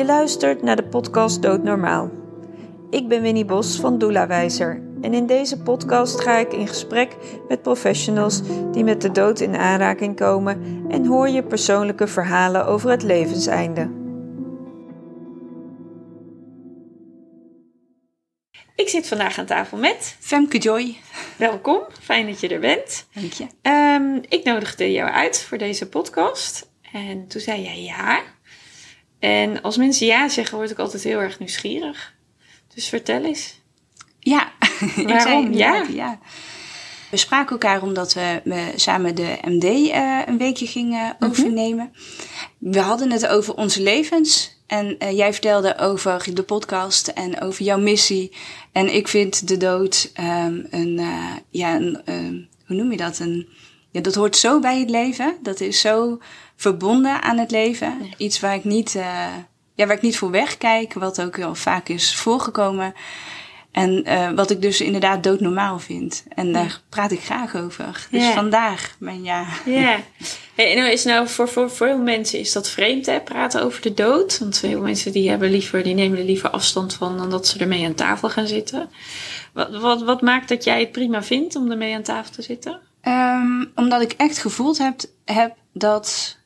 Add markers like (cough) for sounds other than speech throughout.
Je luistert naar de podcast Doodnormaal. Ik ben Winnie Bos van Doelawijzer en in deze podcast ga ik in gesprek met professionals die met de dood in aanraking komen en hoor je persoonlijke verhalen over het levenseinde. Ik zit vandaag aan tafel met Femke Joy. Welkom, fijn dat je er bent. Dank je. Um, ik nodigde jou uit voor deze podcast en toen zei jij ja. En als mensen ja zeggen, word ik altijd heel erg nieuwsgierig. Dus vertel eens. Ja, (laughs) waarom ja? ja? We spraken elkaar omdat we, samen de MD uh, een weekje gingen Mhm. overnemen. We hadden het over onze levens. En uh, jij vertelde over de podcast en over jouw missie. En ik vind de dood um, een, uh, ja, een, um, hoe noem je dat? Een, ja, dat hoort zo bij het leven. Dat is zo verbonden aan het leven. Iets waar ik niet, uh, ja, waar ik niet voor wegkijk, wat ook heel vaak is voorgekomen. En uh, wat ik dus inderdaad doodnormaal vind. En daar ja. praat ik graag over. Dus ja. vandaar mijn ja. Ja. (laughs) Hey, nou is nou voor, voor, voor veel mensen is dat vreemd, hè? Praten over de dood. Want veel mensen die hebben liever, die nemen er liever afstand van dan dat ze ermee aan tafel gaan zitten. Wat, wat, wat maakt dat jij het prima vindt om ermee aan tafel te zitten? Um, omdat ik echt gevoeld heb, heb dat,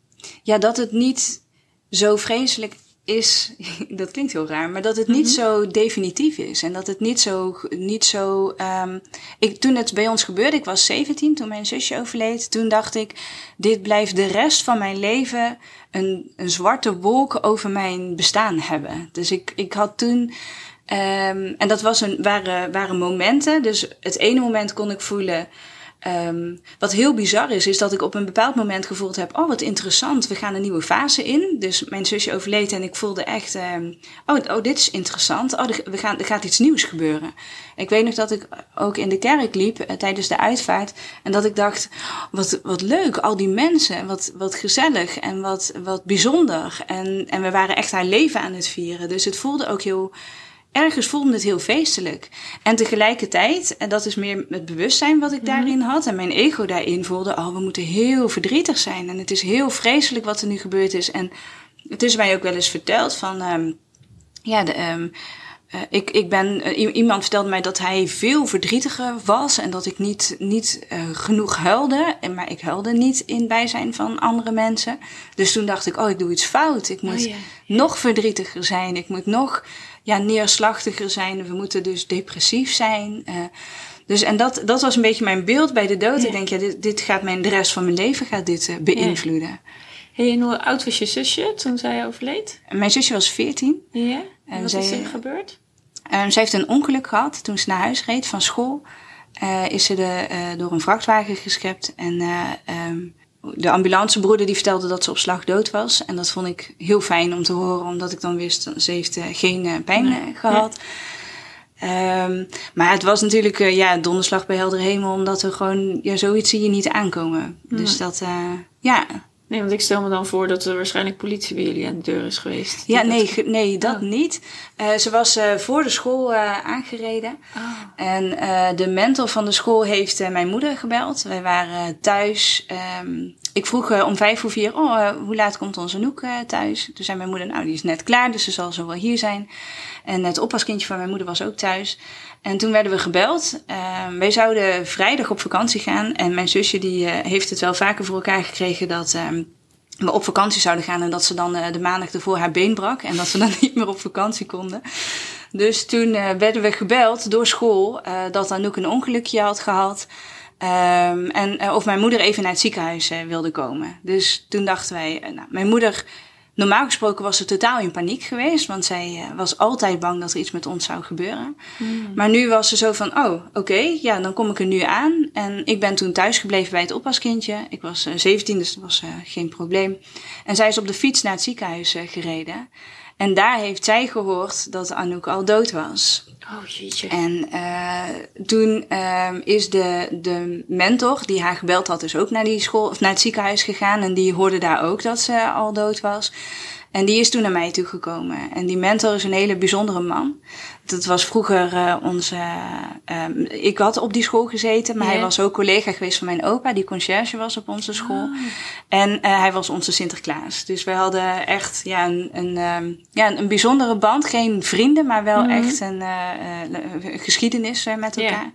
ja, dat het niet zo vreselijk is, (laughs) dat klinkt heel raar, maar dat het niet mm -hmm. zo definitief is. En dat het niet zo, niet zo, um, ik, toen het bij ons gebeurde, ik was 17 toen mijn zusje overleed, toen dacht ik, dit blijft de rest van mijn leven een, een zwarte wolk over mijn bestaan hebben. Dus ik, ik had toen, um, en dat was een, waren, waren momenten, dus het ene moment kon ik voelen, Um, wat heel bizar is, is dat ik op een bepaald moment gevoeld heb: oh, wat interessant, we gaan een nieuwe fase in. Dus mijn zusje overleed en ik voelde echt: um, oh, oh, dit is interessant. Oh, we gaan, er gaat iets nieuws gebeuren. Ik weet nog dat ik ook in de kerk liep uh, tijdens de uitvaart en dat ik dacht: wat, wat leuk, al die mensen, wat, wat gezellig en wat, wat bijzonder. En, en we waren echt haar leven aan het vieren. Dus het voelde ook heel ergens voelde het heel feestelijk. En tegelijkertijd, en dat is meer het bewustzijn wat ik daarin had en mijn ego daarin voelde, oh, we moeten heel verdrietig zijn en het is heel vreselijk wat er nu gebeurd is. En het is mij ook wel eens verteld van, um, ja, de, um, uh, ik, ik ben, uh, iemand vertelde mij dat hij veel verdrietiger was en dat ik niet, niet uh, genoeg huilde, maar ik huilde niet in bijzijn van andere mensen. Dus toen dacht ik, oh, ik doe iets fout. Ik moet oh, ja. nog verdrietiger zijn. Ik moet nog ja, neerslachtiger zijn. We moeten dus depressief zijn. Uh, dus en dat, dat was een beetje mijn beeld bij de dood. Ja. Ik denk, ja, dit, dit gaat mijn, de rest van mijn leven gaat dit uh, beïnvloeden. Ja. Hey, en hoe oud was je zusje toen zij overleed? Mijn zusje was 14. Ja? En wat zij, is er gebeurd? Um, zij heeft een ongeluk gehad toen ze naar huis reed van school. Uh, is ze de, door een vrachtwagen geschept en... Um, de ambulancebroeder die vertelde dat ze op slag dood was. En dat vond ik heel fijn om te horen, omdat ik dan wist, ze heeft uh, geen uh, pijn uh, gehad. Ja. Um, maar het was natuurlijk ja, donderslag bij helder hemel, omdat er gewoon, ja, zoiets zie je niet aankomen. Ja. Dus dat, ja. Nee, want ik stel me dan voor dat er waarschijnlijk politie bij jullie aan de deur is geweest. Ja, nee, dat... nee, dat oh. niet. Uh, ze was uh, voor de school uh, aangereden. Oh. En de mentor van de school heeft mijn moeder gebeld. Wij waren thuis. Um, ik vroeg om vijf voor vier, oh, hoe laat komt onze Noek thuis? Toen zei mijn moeder, nou, die is net klaar, dus ze zal zo wel hier zijn. En het oppaskindje van mijn moeder was ook thuis. En toen werden we gebeld. Uh, wij zouden vrijdag op vakantie gaan. En mijn zusje die heeft het wel vaker voor elkaar gekregen dat uh, we op vakantie zouden gaan. En dat ze dan de maandag ervoor haar been brak. En dat ze dan (laughs) niet meer op vakantie konden. Dus toen werden we gebeld door school dat Anouk een ongelukje had gehad. Um, en uh, of mijn moeder even naar het ziekenhuis uh, wilde komen. Dus toen dachten wij, uh, nou, mijn moeder Normaal gesproken was ze totaal in paniek geweest, want zij was altijd bang dat er iets met ons zou gebeuren. Mm. Maar nu was ze zo van, oh, oké, okay, ja, dan kom ik er nu aan. En ik ben toen thuisgebleven bij het oppaskindje. Ik was uh, 17, dus dat was geen probleem. En zij is op de fiets naar het ziekenhuis gereden. En daar heeft zij gehoord dat Anouk al dood was. Oh jeetje. En uh, toen uh, is de, de mentor die haar gebeld had, dus ook naar die school of naar het ziekenhuis gegaan. En die hoorde daar ook dat ze al dood was. En die is toen naar mij toegekomen. En die mentor is een hele bijzondere man. Dat was vroeger uh, onze. Uh, ik had op die school gezeten, maar hij was ook collega geweest van mijn opa, die conciërge was op onze school. Oh. En uh, hij was onze Sinterklaas. Dus we hadden echt ja, een, een, um, ja, een bijzondere band. Geen vrienden, maar wel mm -hmm. echt een geschiedenis met elkaar.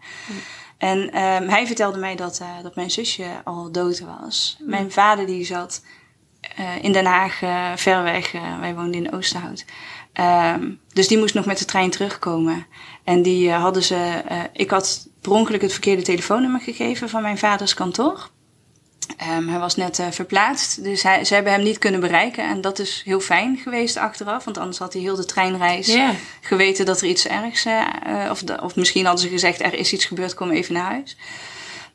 En um, hij vertelde mij dat, dat mijn zusje al dood was. Mm Mijn vader die zat in Den Haag, ver weg. wij woonden in Oosterhout. Um, dus die moest nog met de trein terugkomen. En die uh, hadden ze. Uh, ik had per ongeluk het verkeerde telefoonnummer gegeven van mijn vaders kantoor. Um, hij was net uh, verplaatst, dus hij, ze hebben hem niet kunnen bereiken. En dat is heel fijn geweest achteraf, want anders had hij heel de treinreis yeah. geweten dat er iets ergs. of, of misschien hadden ze gezegd: er is iets gebeurd, kom even naar huis.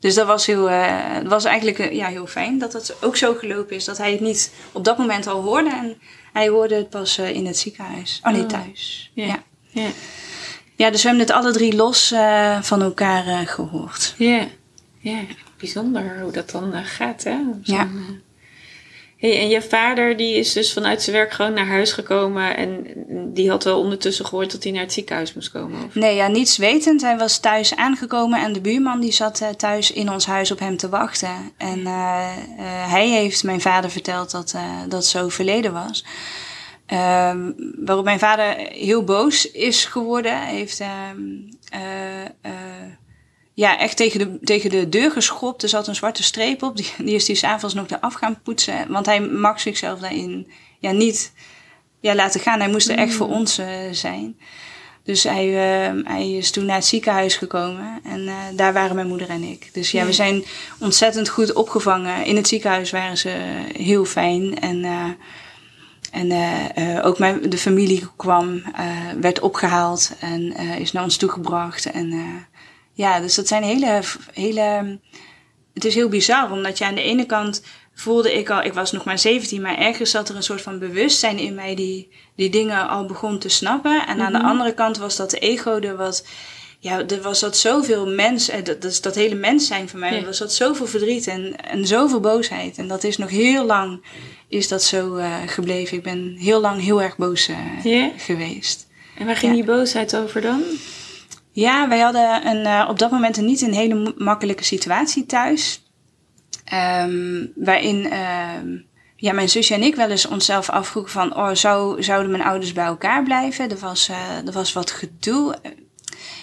Dus dat was, heel, uh, was eigenlijk ja, heel fijn dat het ook zo gelopen is. Dat hij het niet op dat moment al hoorde. En hij hoorde het pas uh, in het ziekenhuis. Oh nee, oh. thuis. Yeah. Ja. Yeah. ja, dus we hebben het alle drie los uh, van elkaar gehoord. Ja, ja, bijzonder hoe dat dan gaat, hè? ja. Hey, en je vader die is dus vanuit zijn werk gewoon naar huis gekomen en die had wel ondertussen gehoord dat hij naar het ziekenhuis moest komen? Of? Nee, ja, niets wetend. Hij was thuis aangekomen en de buurman die zat uh, thuis in ons huis op hem te wachten. En uh, uh, hij heeft mijn vader verteld dat dat zo verleden was. Ehm, waarop mijn vader heel boos is geworden. Heeft ehm, ja, echt tegen de, tegen de deur geschopt. Er zat een zwarte streep op. Die, die is die s'avonds nog eraf gaan poetsen. Want hij mag zichzelf daarin ja, niet ja, laten gaan. Hij moest er echt voor mm. ons uh, zijn. Dus hij, uh, hij is toen naar het ziekenhuis gekomen. En uh, daar waren mijn moeder en ik. Dus ja, we zijn ontzettend goed opgevangen. In het ziekenhuis waren ze heel fijn. En, en ook mijn, de familie kwam, werd opgehaald en is naar ons toegebracht. En ja, dus dat zijn hele, hele. Het is heel bizar, omdat je aan de ene kant voelde ik al, ik was nog maar 17, maar ergens zat er een soort van bewustzijn in mij die die dingen al begon te snappen. En aan de mhm. andere kant was dat de ego er wat. Ja, er was dat zoveel mens, eh, dat, dat, dat hele mens zijn van mij, er was dat zoveel verdriet en, en zoveel boosheid. En dat is nog heel lang, is dat zo uh, gebleven. Ik ben heel lang heel erg boos uh, geweest. En waar ging die boosheid over dan? Ja, wij hadden een, uh, op dat moment een niet een hele makkelijke situatie thuis. Um, waarin uh, ja, mijn zusje en ik wel eens onszelf afvroegen van... Oh, zou, zouden mijn ouders bij elkaar blijven? Er was, uh, er was wat gedoe.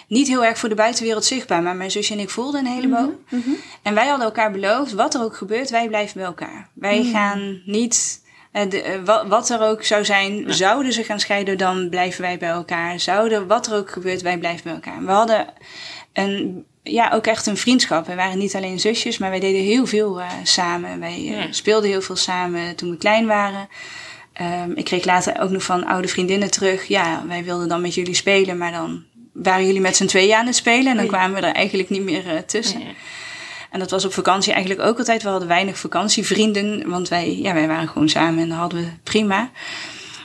Niet heel erg voor de buitenwereld zichtbaar, maar mijn zusje en ik voelden een heleboel. Mm -hmm. En wij hadden elkaar beloofd, wat er ook gebeurt, wij blijven bij elkaar. Wij mm. gaan niet de, uh, wat er ook zou zijn, ja. zouden ze gaan scheiden, dan blijven wij bij elkaar. Zouden, wat er ook gebeurt, wij blijven bij elkaar. We hadden een, ja, ook echt een vriendschap. We waren niet alleen zusjes, maar wij deden heel veel uh, samen. Wij ja. speelden heel veel samen toen we klein waren. Um, ik kreeg later ook nog van oude vriendinnen terug. Ja, wij wilden dan met jullie spelen, maar dan waren jullie met z'n tweeën aan het spelen. En dan kwamen we er eigenlijk niet meer tussen. Ja. En dat was op vakantie eigenlijk ook altijd. We hadden weinig vakantievrienden, want wij, ja, wij waren gewoon samen en dat hadden we prima.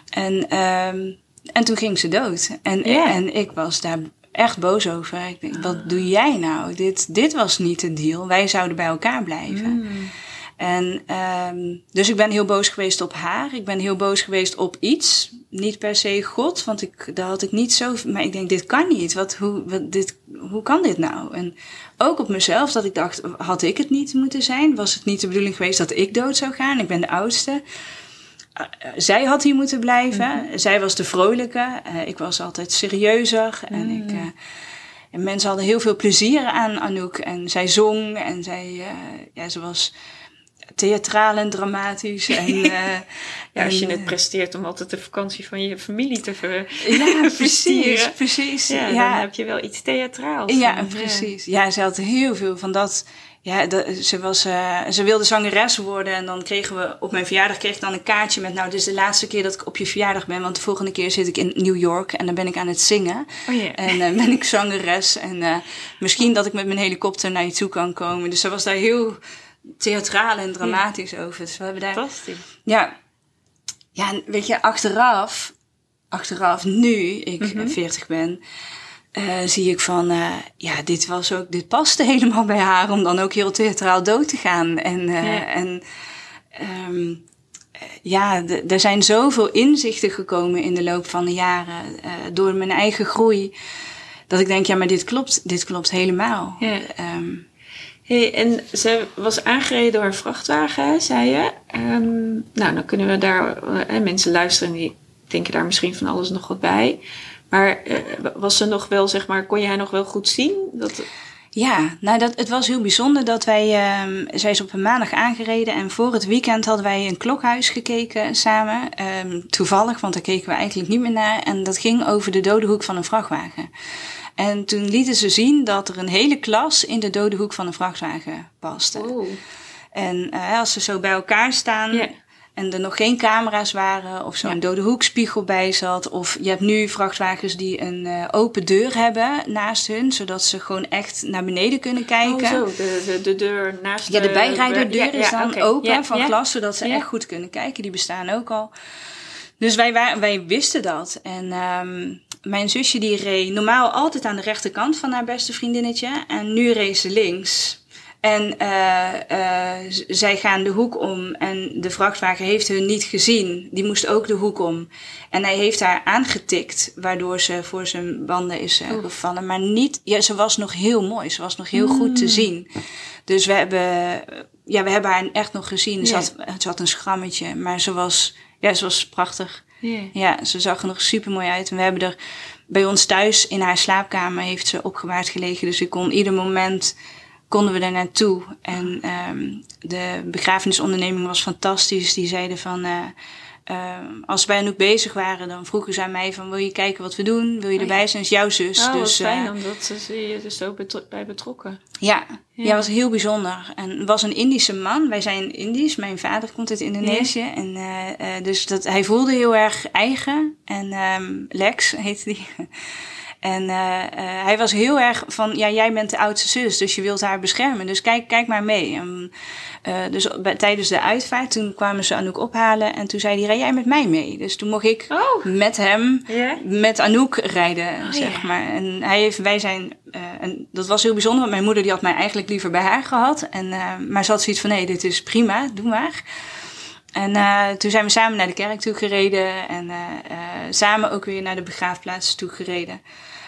En, um, en toen ging ze dood. En, en ik was daar echt boos over. Ik denk, wat doe jij nou? Dit, dit was niet de deal. Wij zouden bij elkaar blijven. Mm. En um, dus ik ben heel boos geweest op haar. Ik ben heel boos geweest op iets. Niet per se God, want ik, daar had ik niet zo. Maar ik denk, dit kan niet. Wat, hoe, wat, dit, hoe kan dit nou? En ook op mezelf, dat ik dacht, had ik het niet moeten zijn? Was het niet de bedoeling geweest dat ik dood zou gaan? Ik ben de oudste. Uh, zij had hier moeten blijven. Mm -hmm. Zij was de vrolijke. Uh, ik was altijd serieuzer. Mm. En ik. Uh, en mensen hadden heel veel plezier aan Anouk. En zij zong en zij, ja, ze was theatraal en dramatisch. (laughs) En, uh, ja, als je het presteert om altijd de vakantie van je familie te ver Ja, (laughs) precies, precies. Ja, ja, dan heb je wel iets theatraals. Ja, en, precies. Ja. ja, ze had heel veel van dat... Ja, ze, was, uh, ze wilde zangeres worden en dan kregen we op mijn verjaardag kreeg ik dan een kaartje met nou, dit is de laatste keer dat ik op je verjaardag ben, want de volgende keer zit ik in New York en dan ben ik aan het zingen. Oh, yeah. En uh, ben ik zangeres en misschien dat ik met mijn helikopter naar je toe kan komen. Dus ze was daar heel theatraal en dramatisch ja. over. Dus we hebben daar. Fantastisch. Ja. Ja, weet je, achteraf, achteraf, nu ik mm -hmm. 40 ben, uh, zie ik van, uh, ja, dit was ook, dit paste (laughs) helemaal bij haar om dan ook heel theatraal dood te gaan. En, uh, ja. en um, ja, er zijn zoveel inzichten gekomen in de loop van de jaren eh, door mijn eigen groei. Dat ik denk, ja, maar dit klopt, dit klopt helemaal. Ja. Ehm, Hey, en ze was aangereden door een vrachtwagen, zei je. Ehm, nou, dan kunnen we daar... eh, mensen luisteren die denken daar misschien van alles nog wat bij. Maar eh, was ze nog wel, zeg maar... Kon jij nog wel goed zien? Dat, Ja, nou dat, het was heel bijzonder dat wij, ehm zij is op een maandag aangereden en voor het weekend hadden wij een klokhuis gekeken samen. Ehm, toevallig, want daar keken we eigenlijk niet meer naar. En dat ging over de dode hoek van een vrachtwagen. En toen lieten ze zien dat er een hele klas in de dode hoek van een vrachtwagen paste. oh. En eh, als ze zo bij elkaar staan en er nog geen camera's waren of zo'n Ja. dode hoekspiegel bij zat. Of je hebt nu vrachtwagens die een eh, open deur hebben naast hun, zodat ze gewoon echt naar beneden kunnen kijken. Oh, zo. De, de, de deur naast Ja, de bijrijderdeur is ja, dan open van ja. glas, zodat ze echt goed kunnen kijken. Die bestaan ook al. Dus wij, wij wisten dat. En ehm, mijn zusje die reed normaal altijd aan de rechterkant van haar beste vriendinnetje. En nu reed ze links. En eh, eh, zij gaan de hoek om en de vrachtwagen heeft hun niet gezien. Die moest ook de hoek om. En hij heeft haar aangetikt, waardoor ze voor zijn banden is eh, gevallen. Maar niet, ja, ze was nog heel mooi. Ze was nog heel goed te zien. Dus we hebben, ja, we hebben haar echt nog gezien. Ze, had, ze had een schrammetje, maar ze was, ja, ze was prachtig. Ja. Ze zag er nog super mooi uit. En we hebben er bij ons thuis in haar slaapkamer heeft ze opgewaard gelegen. Dus ik kon ieder moment konden we daar naartoe. En ehm, de begrafenisonderneming was fantastisch. Die zeiden van. eh, ehm, als wij ook bezig waren, dan vroegen ze aan mij van wil je kijken wat we doen? Wil je Oh, erbij ja. zijn? is jouw zus. Oh, dus, wat fijn eh, omdat ze ze je dus ook betro- bij betrokken. ja, Ja. ja. was heel bijzonder. En was een Indische man. Wij zijn Indisch. Mijn vader komt uit Indonesië. En, eh, eh, dus dat, hij voelde heel erg eigen. En ehm, Lex heette die. En eh, eh, hij was heel erg van, ja, jij bent de oudste zus, dus je wilt haar beschermen. Dus kijk, kijk maar mee. En, eh, dus bij, tijdens de uitvaart, toen kwamen ze Anouk ophalen. En toen zei hij, rij jij met mij mee? Dus toen mocht ik Oh. met hem met Anouk rijden, zeg Oh, ja. maar. En hij heeft, wij zijn, en dat was heel bijzonder, want mijn moeder die had mij eigenlijk liever bij haar gehad. En, maar ze had zoiets van, nee, dit is prima, doe maar. En eh, toen zijn we samen naar de kerk toe gereden en eh, eh, samen ook weer naar de begraafplaats toe gereden.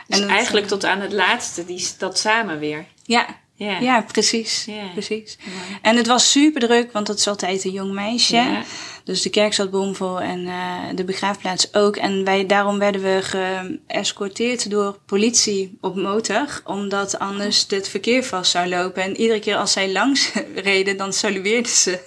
Dus dat- eigenlijk tot aan het laatste, die, dat samen weer. Ja, Ja. ja precies. Precies. Mooi. En het was super druk, want het is altijd een jong meisje. Dus de kerk zat bomvol en eh, de begraafplaats ook. En wij, daarom werden we geëscorteerd door politie op motor. Omdat anders het verkeer vast zou lopen. En iedere keer als zij langs (laughs) reden, dan salueerden ze.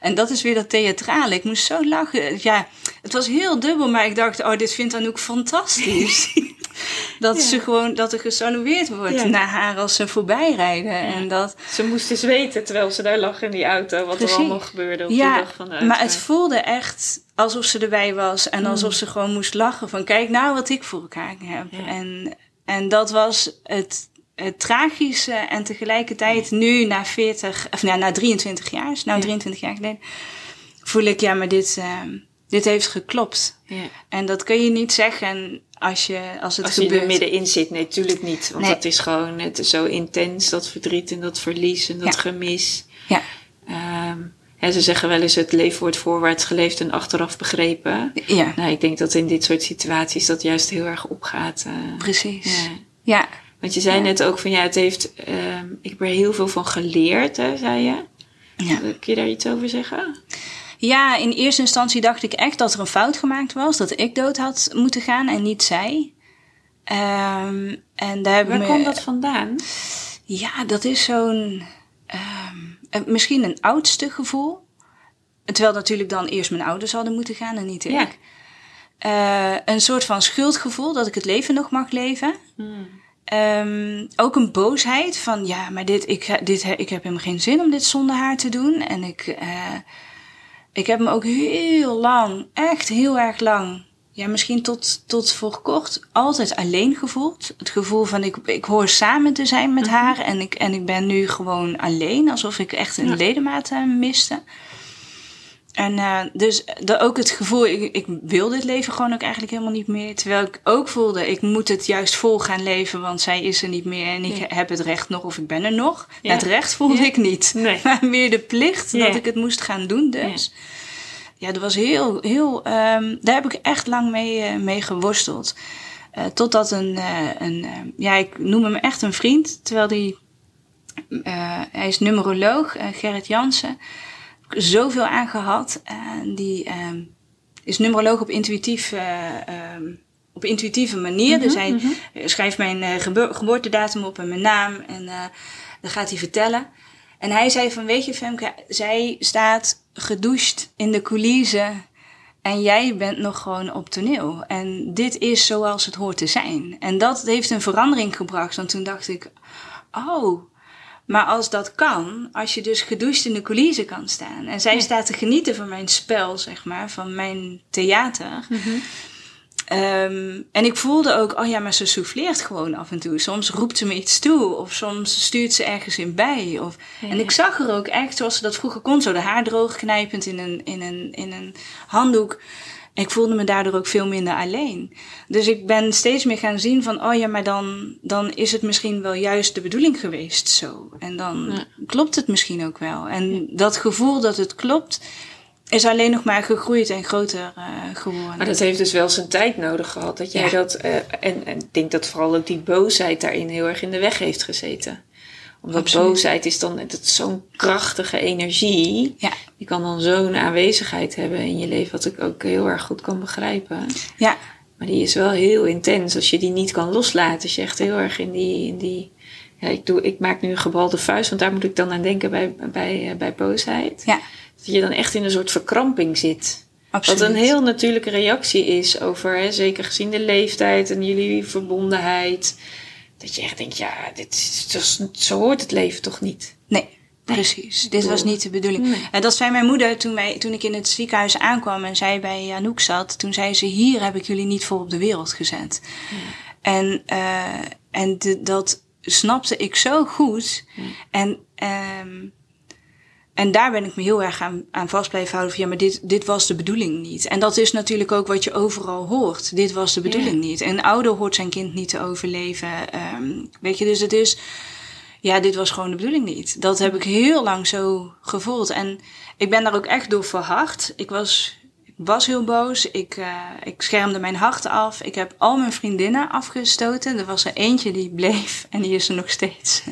En dat is weer dat theatrale. Ik moest zo lachen. Ja, het was heel dubbel, maar ik dacht, oh, dit vindt Anouk fantastisch. (laughs) (laughs) dat, Ja. ze gewoon, dat er gesalueerd wordt Ja. naar haar als ze voorbij rijden. En dat, Ze moest eens weten, terwijl ze daar lag in die auto, wat Precies. er allemaal gebeurde op ja, die dag van de maar het voelde echt alsof ze erbij was. En alsof ze gewoon moest lachen van kijk nou wat ik voor elkaar heb. Ja. En, en dat was het, het tragische. En tegelijkertijd nu na 40, of nou, na 23 jaar, is nou Ja. 23 jaar geleden, voel ik ja maar dit, eh, dit heeft geklopt. Ja. En dat kun je niet zeggen als, je, als het Als je gebeurt. er middenin zit, nee, tuurlijk niet. Want Nee. dat is gewoon, het is zo intens, dat verdriet en dat verlies en dat Ja. gemis. Ja, hè, ze zeggen wel eens, het leven wordt voorwaarts geleefd en achteraf begrepen. ja, Nou, ik denk dat in dit soort situaties dat juist heel erg opgaat. eh. precies. ja. Ja. Want je zei Ja. net ook van, ja, het heeft, ehm, ik heb er heel veel van geleerd, hè, zei je. Ja. Kun je daar iets over zeggen? Ja, in eerste instantie dacht ik echt dat er een fout gemaakt was. Dat ik dood had moeten gaan en niet zij. Ehm, en daar hebben Waar komt dat vandaan? Ja, dat is zo'n... ehm, eh, misschien een oudste gevoel. Terwijl natuurlijk dan eerst mijn ouders hadden moeten gaan en niet ik. Eh, een soort van schuldgevoel dat ik het leven nog mag leven. Hmm. Ehm, ook een boosheid van ja, maar dit, ik, dit, ik heb helemaal geen zin om dit zonder haar te doen. En ik, eh, ik heb me ook heel lang, echt heel erg lang, ja, misschien tot, tot voor kort, altijd alleen gevoeld. Het gevoel van ik, ik hoor samen te zijn met haar en ik, en ik ben nu gewoon alleen, alsof ik echt een Ja. ledemaat miste. En eh, dus de, ook het gevoel, ik, ik wil dit leven gewoon ook eigenlijk helemaal niet meer. Terwijl ik ook voelde, ik moet het juist vol gaan leven, want zij is er niet meer en ik Ja. heb het recht nog of ik ben er nog. Ja. Het recht voelde Ja. ik niet, (laughs) Nee. maar meer de plicht dat ik het moest gaan doen dus. ja, dat was heel, heel, ehm, daar heb ik echt lang mee, eh, mee geworsteld. Uh, totdat een, een ja, ik noem hem echt een vriend, terwijl die, hij is numeroloog, Gerrit Jansen. Zoveel aangehad. die ehm, is numeroloog op intuïtief, um, op intuïtieve manier. Mm -hmm, dus hij mm -hmm. schrijft mijn geboortedatum op en mijn naam en dan gaat hij vertellen. En hij zei van, weet je Femke, zij staat gedoucht in de coulissen en jij bent nog gewoon op toneel. En dit is zoals het hoort te zijn. En dat heeft een verandering gebracht. Want toen dacht ik, oh, maar als dat kan, als je dus gedoucht in de coulissen kan staan. En zij staat te genieten van mijn spel, zeg maar, van mijn theater. Mm -hmm. Um, en ik voelde ook, oh ja, maar ze souffleert gewoon af en toe. Soms roept ze me iets toe, of soms stuurt ze ergens in bij. Of, ja. En ik zag er ook echt, zoals ze dat vroeger kon, zo de haar droog knijpend in een, in een, in een handdoek. Ik voelde me daardoor ook veel minder alleen. Dus ik ben steeds meer gaan zien van, oh ja, maar dan, dan is het misschien wel juist de bedoeling geweest zo. En dan ja. klopt het misschien ook wel. En ja. dat gevoel dat het klopt, is alleen nog maar gegroeid en groter uh, geworden. Maar dat heeft dus wel zijn tijd nodig gehad. Dat jij ja. dat. Uh, en, en ik denk dat vooral ook die boosheid daarin heel erg in de weg heeft gezeten. Omdat Absoluut. boosheid is dan zo'n krachtige energie. Ja. Die kan dan zo'n aanwezigheid hebben in je leven, wat ik ook heel erg goed kan begrijpen. Ja. Maar die is wel heel intens als je die niet kan loslaten. Als je echt heel erg in die. In die ja, ik, doe, ik maak nu een gebalde vuist, want daar moet ik dan aan denken bij, bij, bij boosheid. Ja dat je dan echt in een soort verkramping zit. Absoluut. Wat een heel natuurlijke reactie is over, hè, zeker gezien de leeftijd en jullie verbondenheid. Dat je echt denkt, ja, dit is, zo hoort het leven toch niet? Nee, precies. Nee. Dit was niet de bedoeling. Nee. En dat zei mijn moeder toen, wij, toen ik in het ziekenhuis aankwam en zij bij Anouk zat. Toen zei ze, hier heb ik jullie niet voor op de wereld gezet. En, uh, en de, dat snapte ik zo goed. En... Um, en daar ben ik me heel erg aan, aan vast blijven houden van ja, maar dit, dit was de bedoeling niet. En dat is natuurlijk ook wat je overal hoort. Dit was de bedoeling yeah. niet. Een ouder hoort zijn kind niet te overleven. Um, weet je, dus het is, ja, dit was gewoon de bedoeling niet. Dat heb ik heel lang zo gevoeld. En ik ben daar ook echt door verhard. Ik was was heel boos. Ik, uh, ik schermde mijn hart af. Ik heb al mijn vriendinnen afgestoten. Er was er eentje die bleef (laughs) en die is er nog steeds.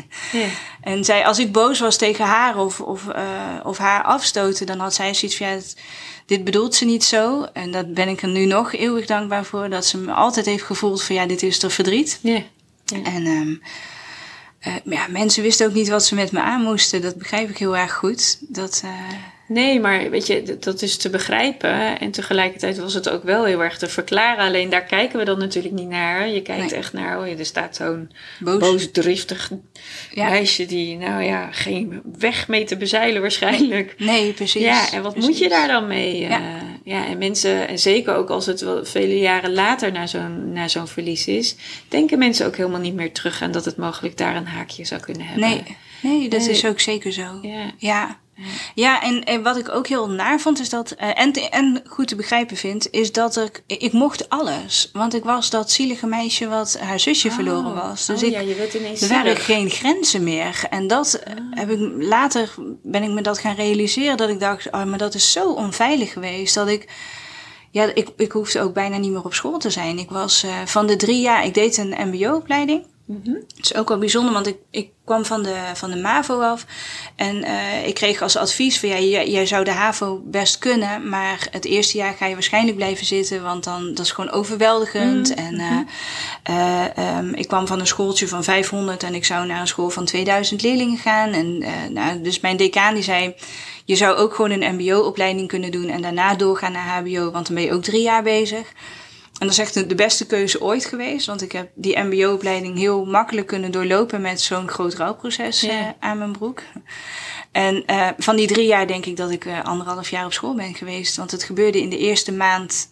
En zij, als ik boos was tegen haar of, of, uh, of haar afstoten, dan had zij zoiets van ja, dit bedoelt ze niet zo. En dat ben ik er nu nog eeuwig dankbaar voor. Dat ze me altijd heeft gevoeld van ja, dit is toch verdriet. En um, uh, ja, mensen wisten ook niet wat ze met me aan moesten. Dat begrijp ik heel erg goed. Dat, Nee, maar weet je, dat is te begrijpen. En tegelijkertijd was het ook wel heel erg te verklaren. Alleen daar kijken we dan natuurlijk niet naar. Je kijkt nee. echt naar, oh ja, er staat zo'n Boos. boosdriftig ja. meisje die, nou ja, geen weg mee te bezeilen waarschijnlijk. Nee, precies. Ja, en wat precies. moet je daar dan mee? Ja. Uh, ja, en mensen, en zeker ook als het wel vele jaren later naar zo'n, naar zo'n verlies is, denken mensen ook helemaal niet meer terug aan dat het mogelijk daar een haakje zou kunnen hebben. Nee, nee dat nee. is ook zeker zo. Ja. ja. Ja, en, en wat ik ook heel naar vond, is dat, uh, en, en goed te begrijpen vind, is dat ik, ik mocht alles. Want ik was dat zielige meisje wat haar zusje oh. verloren was. Dus oh, ik, ja, je werd ineens er waren geen grenzen meer. En dat oh. heb ik later, ben ik me dat gaan realiseren, dat ik dacht, oh, maar dat is zo onveilig geweest, dat ik, ja, ik, ik hoefde ook bijna niet meer op school te zijn. Ik was uh, van de drie jaar, ik deed een mbo-opleiding. Mm -hmm. Het is ook wel bijzonder, want ik, ik kwam van de, van de MAVO af. En uh, ik kreeg als advies van ja, jij, jij zou de HAVO best kunnen. Maar het eerste jaar ga je waarschijnlijk blijven zitten, want dan dat is gewoon overweldigend. Mm -hmm. En uh, uh, um, ik kwam van een schooltje van 500 en ik zou naar een school van 2000 leerlingen gaan. En nou, dus mijn decaan die zei. Je zou ook gewoon een MBO-opleiding kunnen doen en daarna doorgaan naar HBO, want dan ben je ook drie jaar bezig. En dat is echt de beste keuze ooit geweest. Want ik heb die mbo-opleiding heel makkelijk kunnen doorlopen met zo'n groot rouwproces ja. uh, aan mijn broek. En uh, van die drie jaar denk ik dat ik uh, anderhalf jaar op school ben geweest. Want het gebeurde in de eerste maand,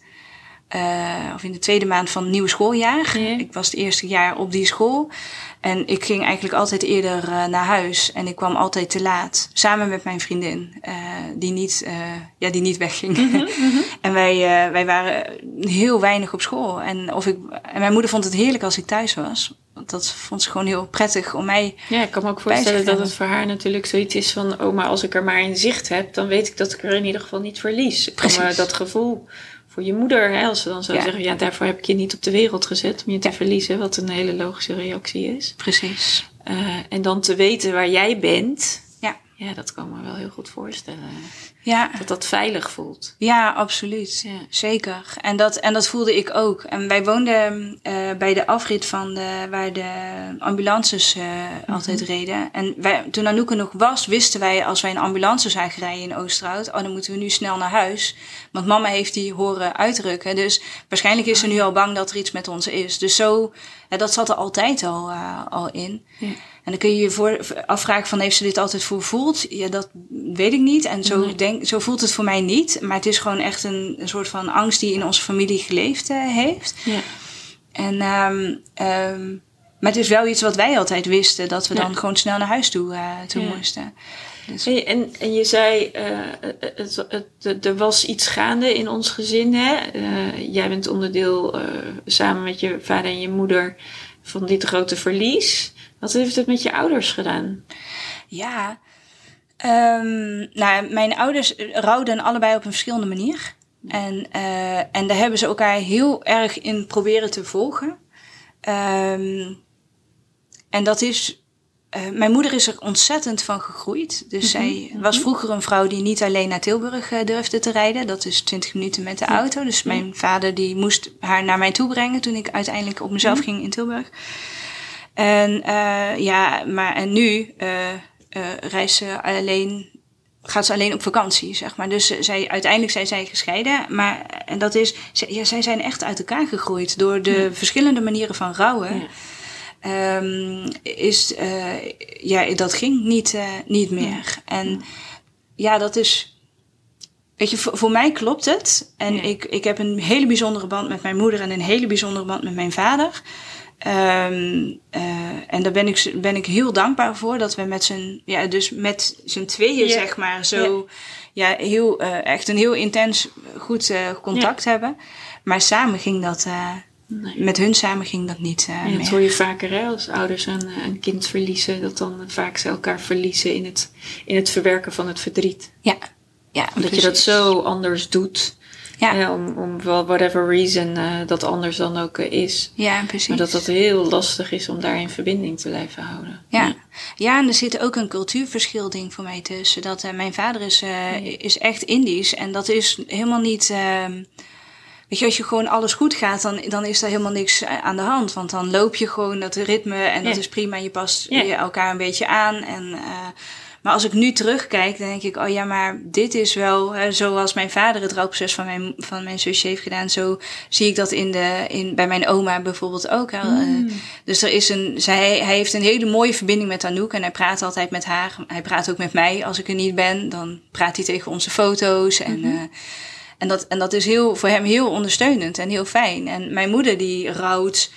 of in de tweede maand van het nieuwe schooljaar. Ja. Ik was het eerste jaar op die school. En ik ging eigenlijk altijd eerder uh, naar huis. En ik kwam altijd te laat. Samen met mijn vriendin. Uh, die, niet, ja, die niet wegging. Mm -hmm, mm -hmm. en wij, wij waren heel weinig op school. En, of ik, en mijn moeder vond het heerlijk als ik thuis was. dat vond ze gewoon heel prettig om mij. Ja, ik kan me ook voorstellen dat het voor haar natuurlijk zoiets is van: oh, maar als ik er maar in zicht heb, dan weet ik dat ik er in ieder geval niet verlies. Ik kan me dat gevoel voor je moeder, hè, als ze dan zou zeggen: ja, daarvoor heb ik je niet op de wereld gezet om je te verliezen, wat een hele logische reactie is. Precies. Uh, en dan te weten waar jij bent, ja, ja dat kan me wel heel goed voorstellen. Ja. Dat dat veilig voelt. Ja, absoluut. Ja. Zeker. En dat, en dat voelde ik ook. En wij woonden uh, bij de afrit van de, waar de ambulances uh, altijd reden. En wij, toen Anouk er nog was, wisten wij als wij een ambulance zagen rijden in Oosterhout, oh, dan moeten we nu snel naar huis. Want mama heeft die horen uitrukken. Dus waarschijnlijk is ze nu al bang dat er iets met ons is. Dus zo, dat zat er altijd al, al in. Ja. En dan kun je je voor, afvragen van heeft ze dit altijd voor voelt? Ja, dat weet ik niet. En zo, nee. denk, zo voelt het voor mij niet. Maar het is gewoon echt een, een soort van angst die in onze familie geleefd uh, heeft. Ja. En, um, um, maar het is wel iets wat wij altijd wisten. Dat we ja. dan gewoon snel naar huis toe, uh, toe ja. moesten. Dus. Hey, en, en je zei, uh, het, het, er was iets gaande in ons gezin. Hè? jij bent onderdeel samen met je vader en je moeder van dit grote verlies. Wat heeft het met je ouders gedaan? Ja, um, nou, mijn ouders rouwden allebei op een verschillende manier. En, uh, en daar hebben ze elkaar heel erg in proberen te volgen. Um, en dat is. Uh, mijn moeder is er ontzettend van gegroeid. Dus mm -hmm. zij was vroeger een vrouw die niet alleen naar Tilburg uh, durfde te rijden. Dat is 20 minuten met de auto. Dus mijn vader die moest haar naar mij toe brengen toen ik uiteindelijk op mezelf mm -hmm. ging in Tilburg. En uh, ja, maar en nu uh, uh, reist ze alleen, gaat ze alleen op vakantie, zeg maar. Dus zij, uiteindelijk zijn zij gescheiden. Maar en dat is, ja, zij zijn echt uit elkaar gegroeid door de ja. verschillende manieren van rouwen. Ja. Um, is, uh, ja, dat ging niet, uh, niet meer. En ja, dat is. Weet je, voor, voor mij klopt het. En ik, ik heb een hele bijzondere band met mijn moeder en een hele bijzondere band met mijn vader. Um, uh, en daar ben ik, ben ik heel dankbaar voor dat we met z'n, ja, dus met z'n tweeën, zeg maar, zo, ja, ja heel, uh, echt een heel intens goed uh, contact hebben. Maar samen ging dat, nee. met hun samen ging dat niet. Ja, dat hoor je vaker hè, als ouders een, een kind verliezen, dat dan vaak ze elkaar verliezen in het, in het verwerken van het verdriet. Ja. Ja, dat precies. je dat zo anders doet. Ja. ja om, om whatever reason uh, dat anders dan ook uh, is. Ja, precies. Maar dat dat heel lastig is om daar in verbinding te blijven houden. Ja, ja. ja en er zit ook een cultuurverschil ding voor mij tussen. Dat uh, mijn vader is, is echt Indisch en dat is helemaal niet... Ehm, weet je, als je gewoon alles goed gaat, dan, dan is er helemaal niks aan de hand. Want dan loop je gewoon dat ritme en dat is prima. Je past je elkaar een beetje aan en... Maar als ik nu terugkijk, dan denk ik, oh ja, maar dit is wel hè, zoals mijn vader het rouwproces van mijn, van mijn zusje heeft gedaan. Zo zie ik dat in de, in, bij mijn oma bijvoorbeeld ook. Mm. Uh, dus er is een, zij, hij heeft een hele mooie verbinding met Anouk en hij praat altijd met haar. Hij praat ook met mij als ik er niet ben. Dan praat hij tegen onze foto's en... Mm-hmm. Uh, en dat, en dat is heel, voor hem heel ondersteunend en heel fijn. En mijn moeder die rouwt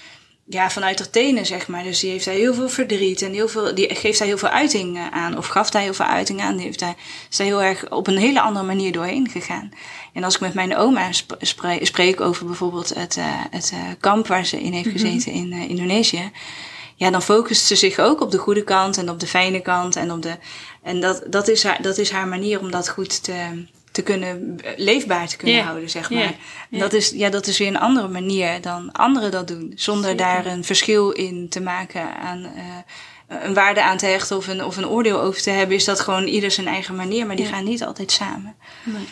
ja, vanuit haar tenen, zeg maar. Dus die heeft daar heel veel verdriet en heel veel, die geeft daar heel veel uiting aan. Of gaf daar heel veel uiting aan. Die heeft daar, is daar heel erg op een hele andere manier doorheen gegaan. En als ik met mijn oma spreek, spreek over bijvoorbeeld het, uh, het uh, kamp waar ze in heeft gezeten mm -hmm. in uh, Indonesië. Ja, dan focust ze zich ook op de goede kant en op de fijne kant. En, op de, en dat, dat, is haar, dat is haar manier om dat goed te, te kunnen leefbaar te kunnen yeah. houden, zeg maar. Yeah. Dat, is, ja, dat is weer een andere manier dan anderen dat doen. Zonder Zeker. daar een verschil in te maken aan uh, een waarde aan te hechten of een, of een oordeel over te hebben, is dat gewoon ieder zijn eigen manier, maar die gaan niet altijd samen. Nee.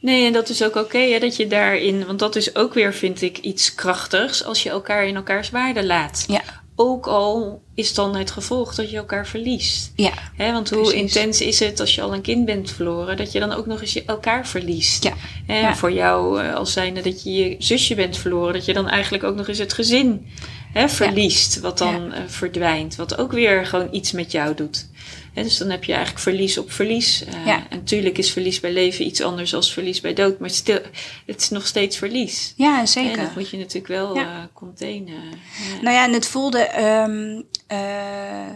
Nee, en dat is ook oké, okay, dat je daarin, want dat is ook weer, vind ik, iets krachtigs als je elkaar in elkaars waarde laat. Ja ook al is dan het gevolg dat je elkaar verliest. Ja. He, want hoe precies. intens is het als je al een kind bent verloren, dat je dan ook nog eens je elkaar verliest. Ja. En ja. voor jou eh, als zijnde dat je je zusje bent verloren, dat je dan eigenlijk ook nog eens het gezin he, verliest, wat dan uh, verdwijnt. Wat ook weer gewoon iets met jou doet. He, dus dan heb je eigenlijk verlies op verlies. Uh, ja. En natuurlijk is verlies bij leven iets anders dan verlies bij dood. Maar stil, het is nog steeds verlies. Ja, zeker. En dat moet je natuurlijk wel ja. uh, containen. Ja. Nou ja, en het voelde... Um, uh,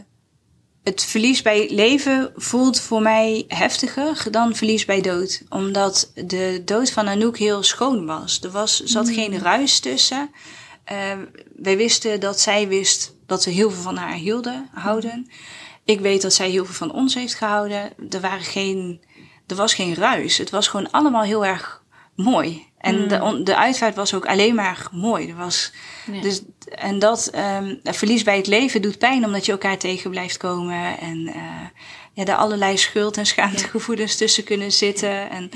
het verlies bij leven voelt voor mij heftiger dan verlies bij dood. Omdat de dood van Anouk heel schoon was. Er was, zat mm. geen ruis tussen. wij wisten dat zij wist dat we heel veel van haar hielden, houden. Ik weet dat zij heel veel van ons heeft gehouden. Er, waren geen, er was geen ruis. Het was gewoon allemaal heel erg mooi. En de, on- de uitvaart was ook alleen maar mooi. Er was, Ja. dus, en dat ehm, verlies bij het leven doet pijn omdat je elkaar tegen blijft komen. En eh, ja, er allerlei schuld- en schaamtegevoelens tussen kunnen zitten. En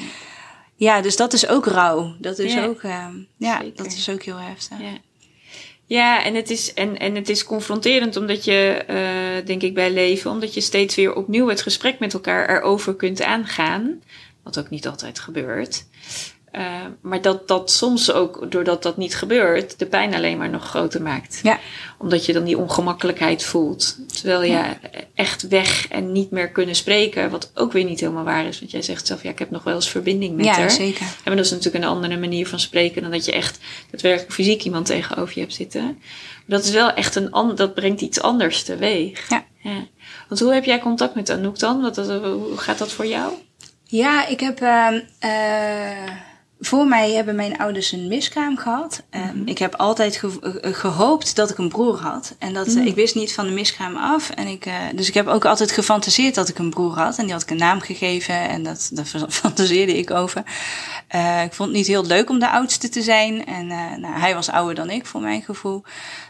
ja, dus dat is ook rouw. Dat is Ja. ook, ehm, ja, Zeker. dat is ook heel heftig. Ja. Ja, en het is, en, en het is confronterend omdat je, eh, denk ik, bij leven, omdat je steeds weer opnieuw het gesprek met elkaar erover kunt aangaan. Wat ook niet altijd gebeurt. Eh, maar dat dat soms ook, doordat dat niet gebeurt, de pijn alleen maar nog groter maakt. Ja. Omdat je dan die ongemakkelijkheid voelt. Terwijl ja, echt weg en niet meer kunnen spreken, wat ook weer niet helemaal waar is. Want jij zegt zelf, ja, ik heb nog wel eens verbinding met Ja, haar. zeker. Ja, maar dat is natuurlijk een andere manier van spreken dan dat je echt daadwerkelijk fysiek iemand tegenover je hebt zitten. Maar dat is wel echt een an- dat brengt iets anders teweeg. Ja. Want hoe heb jij contact met Anouk dan? Wat, hoe gaat dat voor jou? Ja, ik heb. ehm, eh, voor mij hebben mijn ouders een miskraam gehad. Ehm, Ik heb altijd ge- eh, gehoopt dat ik een broer had. En dat, eh, ik wist niet van de miskraam af. En ik, eh, dus ik heb ook altijd gefantaseerd dat ik een broer had. En die had ik een naam gegeven. En dat, daar (laughs) fantaseerde ik over. Eh, ik vond het niet heel leuk om de oudste te zijn. En eh, nou, hij was ouder dan ik, voor mijn gevoel.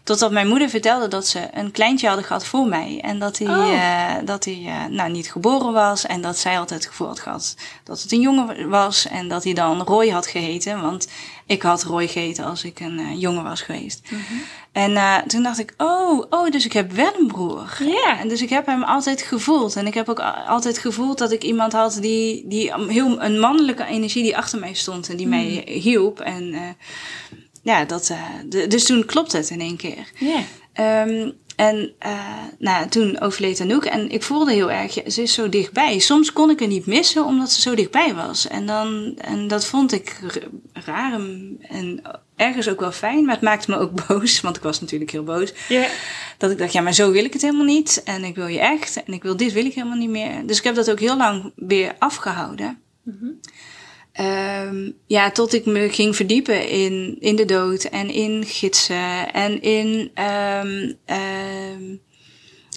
Totdat mijn moeder vertelde dat ze een kleintje hadden gehad voor mij. En dat hij, Oh. eh, dat hij eh, nou, niet geboren was. En dat zij altijd het gevoel had gehad dat het een jongen was. En dat hij dan Roy had geheten. Want ik had Roy geheten als ik een eh, jongen was geweest. En eh, toen dacht ik, oh, oh, dus ik heb wel een broer. Ja. En dus ik heb hem altijd gevoeld. En ik heb ook altijd gevoeld dat ik iemand had die, die heel een mannelijke energie die achter mij stond en die mij hielp. En ja, dat, eh, de- dus toen klopte het in één keer. Ja. Ehm, en eh, nou, toen overleed Anouk en ik voelde heel erg, ze is zo dichtbij. Soms kon ik er niet missen omdat ze zo dichtbij was. En, dan, en dat vond ik raar en, en ergens ook wel fijn, maar het maakte me ook (laughs) boos, want ik was natuurlijk heel boos. Ja. Dat ik dacht, ja, maar zo wil ik het helemaal niet. En ik wil je echt. En ik wil dit wil ik helemaal niet meer. Dus ik heb dat ook heel lang weer afgehouden. Ehm, ja, tot ik me ging verdiepen in, in de dood en in gidsen en in ehm, ehm,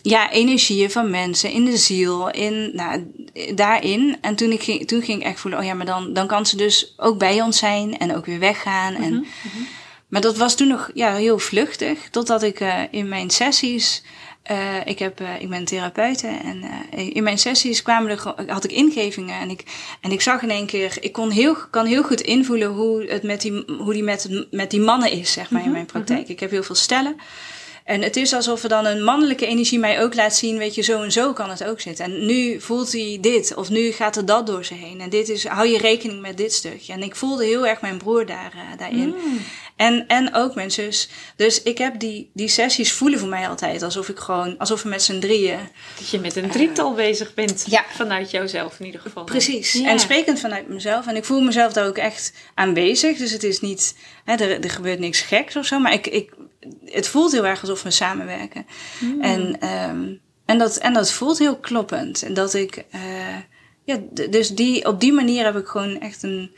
ja, energieën van mensen, in de ziel, in, nou, daarin. En toen, ik ging, toen ging ik echt voelen, oh ja, maar dan, dan kan ze dus ook bij ons zijn en ook weer weggaan. En, maar dat was toen nog ja, heel vluchtig, totdat ik eh, in mijn sessies. Eh, ik, heb, eh, ik ben therapeute en eh, in mijn sessies kwamen er, had ik ingevingen en ik, en ik zag in één keer, ik kon heel, kan heel goed invoelen hoe het met die, hoe die met, met die mannen is, zeg maar, in mijn praktijk. Ik heb heel veel stellen. En het is alsof er dan een mannelijke energie mij ook laat zien, weet je, zo en zo kan het ook zitten. En nu voelt hij dit, of nu gaat er dat door ze heen. En dit is, hou je rekening met dit stukje. En ik voelde heel erg mijn broer daar, daarin. En, en ook zus. Dus ik heb die, die sessies voelen voor mij altijd alsof ik gewoon, alsof we met z'n drieën. Dat je met een drietal bezig bent. ja. Vanuit jouzelf in ieder geval. Precies. Ja. En sprekend vanuit mezelf. En ik voel mezelf daar ook echt aanwezig. Dus het is niet, hè, er, er gebeurt niks geks of zo. Maar ik, ik, het voelt heel erg alsof we samenwerken. En, ehm, en, dat, en dat voelt heel kloppend. En dat ik, eh, ja, dus die, op die manier heb ik gewoon echt een,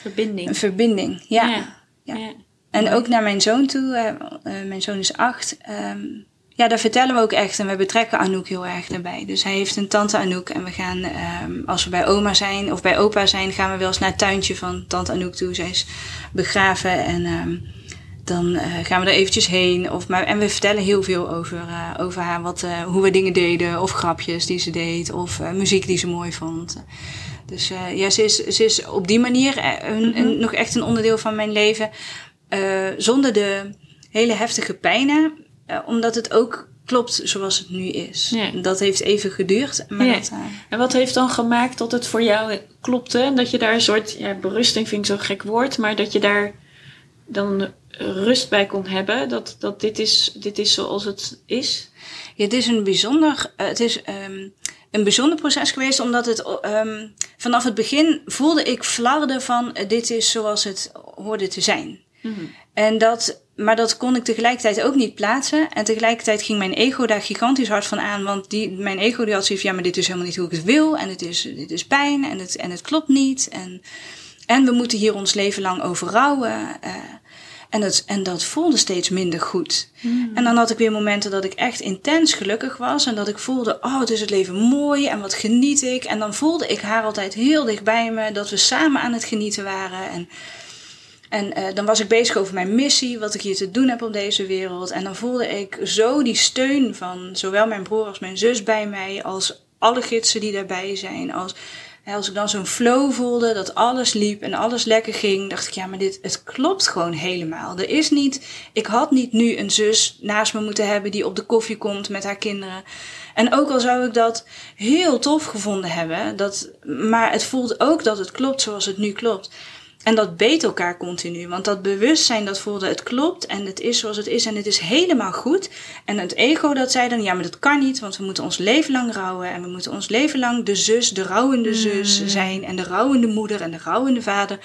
Verbinding. een verbinding. Ja. Ja. Ja. Ja. En ook naar mijn zoon toe. eh, eh, mijn zoon is acht. ehm, ja, daar vertellen we ook echt. En we betrekken Anouk heel erg daarbij. Dus hij heeft een tante Anouk. En we gaan, ehm, als we bij oma zijn of bij opa zijn, gaan we wel eens naar het tuintje van tante Anouk toe. Zij is begraven. En ehm, dan eh, gaan we er eventjes heen. Of, maar, en we vertellen heel veel over, eh, over haar. Wat, eh, hoe we dingen deden. Of grapjes die ze deed. Of muziek die ze mooi vond. Dus ja, ze is, ze is op die manier een, een- nog echt een onderdeel van mijn leven. Zonder de hele heftige pijnen. omdat het ook klopt zoals het nu is. Ja. Dat heeft even geduurd. Maar Ja. dat, En wat heeft dan gemaakt dat het voor jou klopte? En dat je daar een soort ja, berusting, vind ik zo'n gek woord, maar dat je daar dan rust bij kon hebben. Dat, dat dit, is, dit is zoals het is. Ja, het is een bijzonder, eh, het is, ehm, een bijzonder proces geweest, omdat het ehm, vanaf het begin voelde ik flarden van eh, dit is zoals het hoorde te zijn. En dat, maar dat kon ik tegelijkertijd ook niet plaatsen. En tegelijkertijd ging mijn ego daar gigantisch hard van aan. Want die, mijn ego die had zoiets van, ja, maar dit is helemaal niet hoe ik het wil. En het is, dit is pijn en het, en het klopt niet. En, en we moeten hier ons leven lang over rouwen. eh. En dat, en dat voelde steeds minder goed. En dan had ik weer momenten dat ik echt intens gelukkig was. En dat ik voelde, oh, het is het leven mooi en wat geniet ik. En dan voelde ik haar altijd heel dicht bij me. Dat we samen aan het genieten waren. En, en uh, dan was ik bezig over mijn missie, wat ik hier te doen heb op deze wereld. En dan voelde ik zo die steun van zowel mijn broer als mijn zus bij mij. Als alle gidsen die daarbij zijn. Als als ik dan zo'n flow voelde, dat alles liep en alles lekker ging, dacht ik, ja, maar dit, het klopt gewoon helemaal. Er is niet, ik had niet nu een zus naast me moeten hebben die op de koffie komt met haar kinderen. En ook al zou ik dat heel tof gevonden hebben, dat, maar het voelde ook dat het klopt zoals het nu klopt. En dat beet elkaar continu. Want dat bewustzijn dat voelde het klopt en het is zoals het is en het is helemaal goed. En het ego dat zei dan ja maar dat kan niet want we moeten ons leven lang rouwen. En we moeten ons leven lang de zus, de rouwende zus mm. zijn. En de rouwende moeder en de rouwende vader.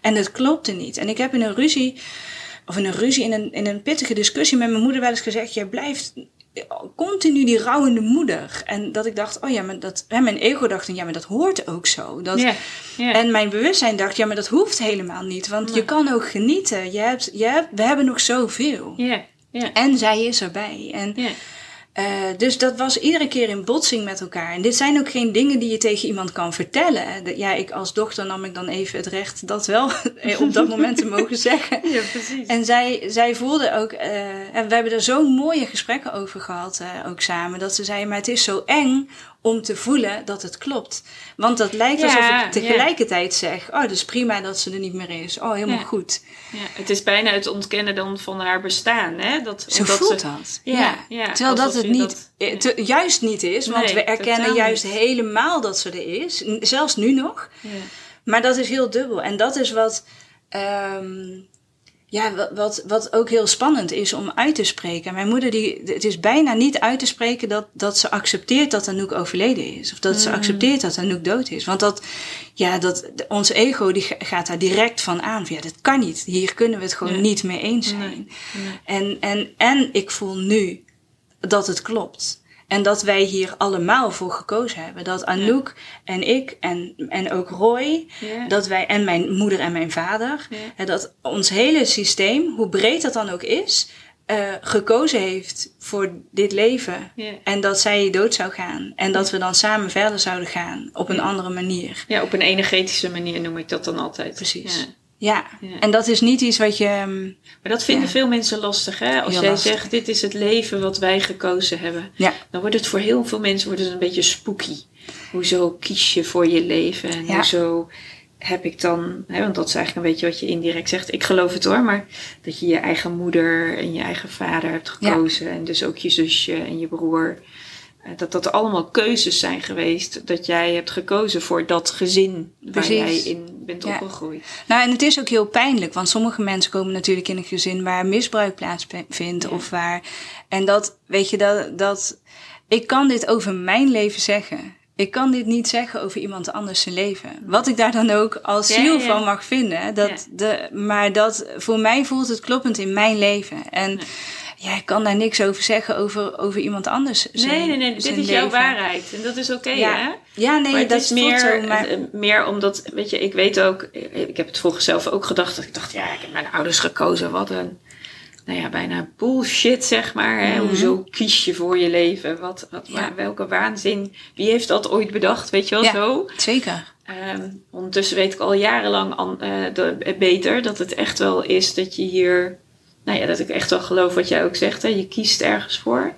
En het klopte niet. En ik heb in een ruzie, of in een ruzie, in een, in een pittige discussie met mijn moeder wel eens gezegd: jij blijft continu die rouwende moeder. En dat ik dacht, oh ja, maar dat. En mijn ego dacht, ja, maar dat hoort ook zo. Dat, En mijn bewustzijn dacht, ja, maar dat hoeft helemaal niet. Want je kan ook genieten. Je hebt, je hebt, we hebben nog zoveel. En zij is erbij. En uh, dus dat was iedere keer in botsing met elkaar. En dit zijn ook geen dingen die je tegen iemand kan vertellen. Ja, ik als dochter nam ik dan even het recht dat wel (laughs) op dat (laughs) moment te mogen zeggen. Ja, precies. En zij, zij voelde ook, uh, en we hebben er zo mooie gesprekken over gehad, uh, ook samen, dat ze zei, maar het is zo eng om te voelen dat het klopt. Want dat lijkt alsof ik tegelijkertijd zeg: Oh, dus prima dat ze er niet meer is. Oh, helemaal goed. Ja, het is bijna het ontkennen dan van haar bestaan. Hè? Dat, Zo voelt dat. Ja. ja. Terwijl dat het niet, dat, eh, juist niet is, want we erkennen juist helemaal dat ze er is. Zelfs nu nog. Maar dat is heel dubbel. En dat is wat. Um, ja, wat, wat ook heel spannend is om uit te spreken. Mijn moeder, die, het is bijna niet uit te spreken dat, dat ze accepteert dat Anouk overleden is. Of dat ze mm. accepteert dat Anouk dood is. Want dat, ja, dat, ons ego die gaat daar direct van aan. Ja, dat kan niet. Hier kunnen we het gewoon niet mee eens zijn. En, en, en ik voel nu dat het klopt. En dat wij hier allemaal voor gekozen hebben. Dat Anouk en ik en, en ook Roy, dat wij, en mijn moeder en mijn vader, dat ons hele systeem, hoe breed dat dan ook is, uh, gekozen heeft voor dit leven. En dat zij dood zou gaan. En dat we dan samen verder zouden gaan op een andere manier. Ja, op een energetische manier noem ik dat dan altijd. Precies. Ja. en dat is niet iets wat je. Ehm, maar dat vinden veel mensen lastig, hè? Als jij zegt: dit is het leven wat wij gekozen hebben, ja. dan wordt het voor heel veel mensen wordt het een beetje spooky. Hoezo kies je voor je leven? En hoezo heb ik dan, hè, want dat is eigenlijk een beetje wat je indirect zegt. Ik geloof het hoor, maar dat je je eigen moeder en je eigen vader hebt gekozen. En dus ook je zusje en je broer. Eh, dat dat allemaal keuzes zijn geweest. Dat jij hebt gekozen voor dat gezin waar jij in bent ja. opgegroeid. Nou, en het is ook heel pijnlijk. Want sommige mensen komen natuurlijk in een gezin waar misbruik plaatsvindt. Ja. Of waar. En dat, weet je, dat, dat. Ik kan dit over mijn leven zeggen. Ik kan dit niet zeggen over iemand anders zijn leven. Wat ik daar dan ook als ziel van mag vinden. Dat de, maar dat voor mij voelt het kloppend in mijn leven. En ik kan daar niks over zeggen over, over iemand anders. Zijn, nee, nee, nee. Dit is jouw waarheid. En dat is oké, ja. hè? Ja, nee, dat is meer, zo, maar... Eh, meer omdat, weet je, ik weet ook, ik heb het vroeger zelf ook gedacht. Dat ik dacht, ja, ik heb mijn ouders gekozen. Wat een, nou ja, bijna bullshit, zeg maar. Hè? Mm Hoezo kies je voor je leven? Wat, wat, welke waanzin? Wie heeft dat ooit bedacht, weet je wel, ja, zo? zeker. Um, ondertussen weet ik al jarenlang uh, de, beter dat het echt wel is dat je hier nou ja, dat ik echt wel geloof wat jij ook zegt. Hè? Je kiest ergens voor.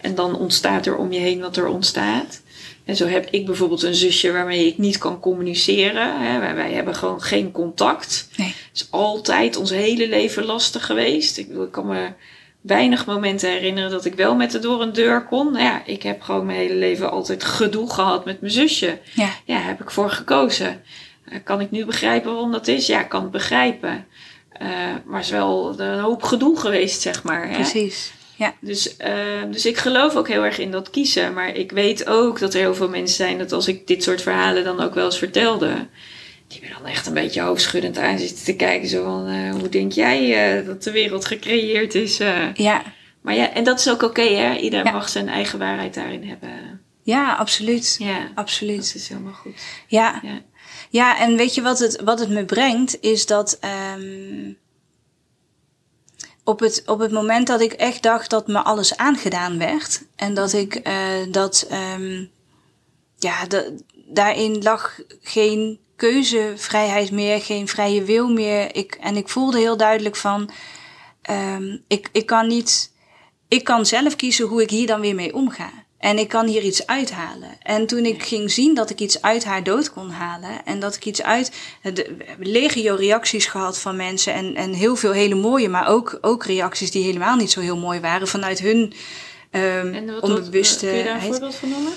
En dan ontstaat er om je heen wat er ontstaat. En zo heb ik bijvoorbeeld een zusje waarmee ik niet kan communiceren. Hè? Wij, hebben gewoon geen contact. Nee. Het is altijd ons hele leven lastig geweest. Ik, ik kan me weinig momenten herinneren dat ik wel met haar door een deur kon. Nou ja, ik heb gewoon mijn hele leven altijd gedoe gehad met mijn zusje. Ja, ja heb ik voor gekozen. Eh, kan ik nu begrijpen waarom dat is? Ja, ik kan het begrijpen. Uh, maar het is wel een hoop gedoe geweest, zeg maar. Hè? Precies. Ja. Dus, uh, dus ik geloof ook heel erg in dat kiezen. Maar ik weet ook dat er heel veel mensen zijn dat als ik dit soort verhalen dan ook wel eens vertelde. Die me dan echt een beetje hoofdschuddend aan zitten te kijken. Zo van, uh, hoe denk jij dat de wereld gecreëerd is? ja. Maar ja, en dat is ook oké, hè? Iedereen mag zijn eigen waarheid daarin hebben. Ja, absoluut. Ja, absoluut. Dat is helemaal goed. Ja. ja. Ja, en weet je wat het, wat het me brengt, is dat. Um, op het, op het moment dat ik echt dacht dat me alles aangedaan werd. En dat ik uh, dat, um, ja, daarin lag geen keuzevrijheid meer, geen vrije wil meer. Ik, en ik voelde heel duidelijk van, um, ik, ik kan niet, ik kan zelf kiezen hoe ik hier dan weer mee omga. En ik kan hier iets uithalen. En toen ik ging zien dat ik iets uit haar dood kon halen. En dat ik iets uit. De, we hebben legio reacties gehad van mensen. En, en heel veel hele mooie, maar ook, ook reacties die helemaal niet zo heel mooi waren. Vanuit hun um, en wat, onbewuste. Kun je daar een voorbeeld van noemen?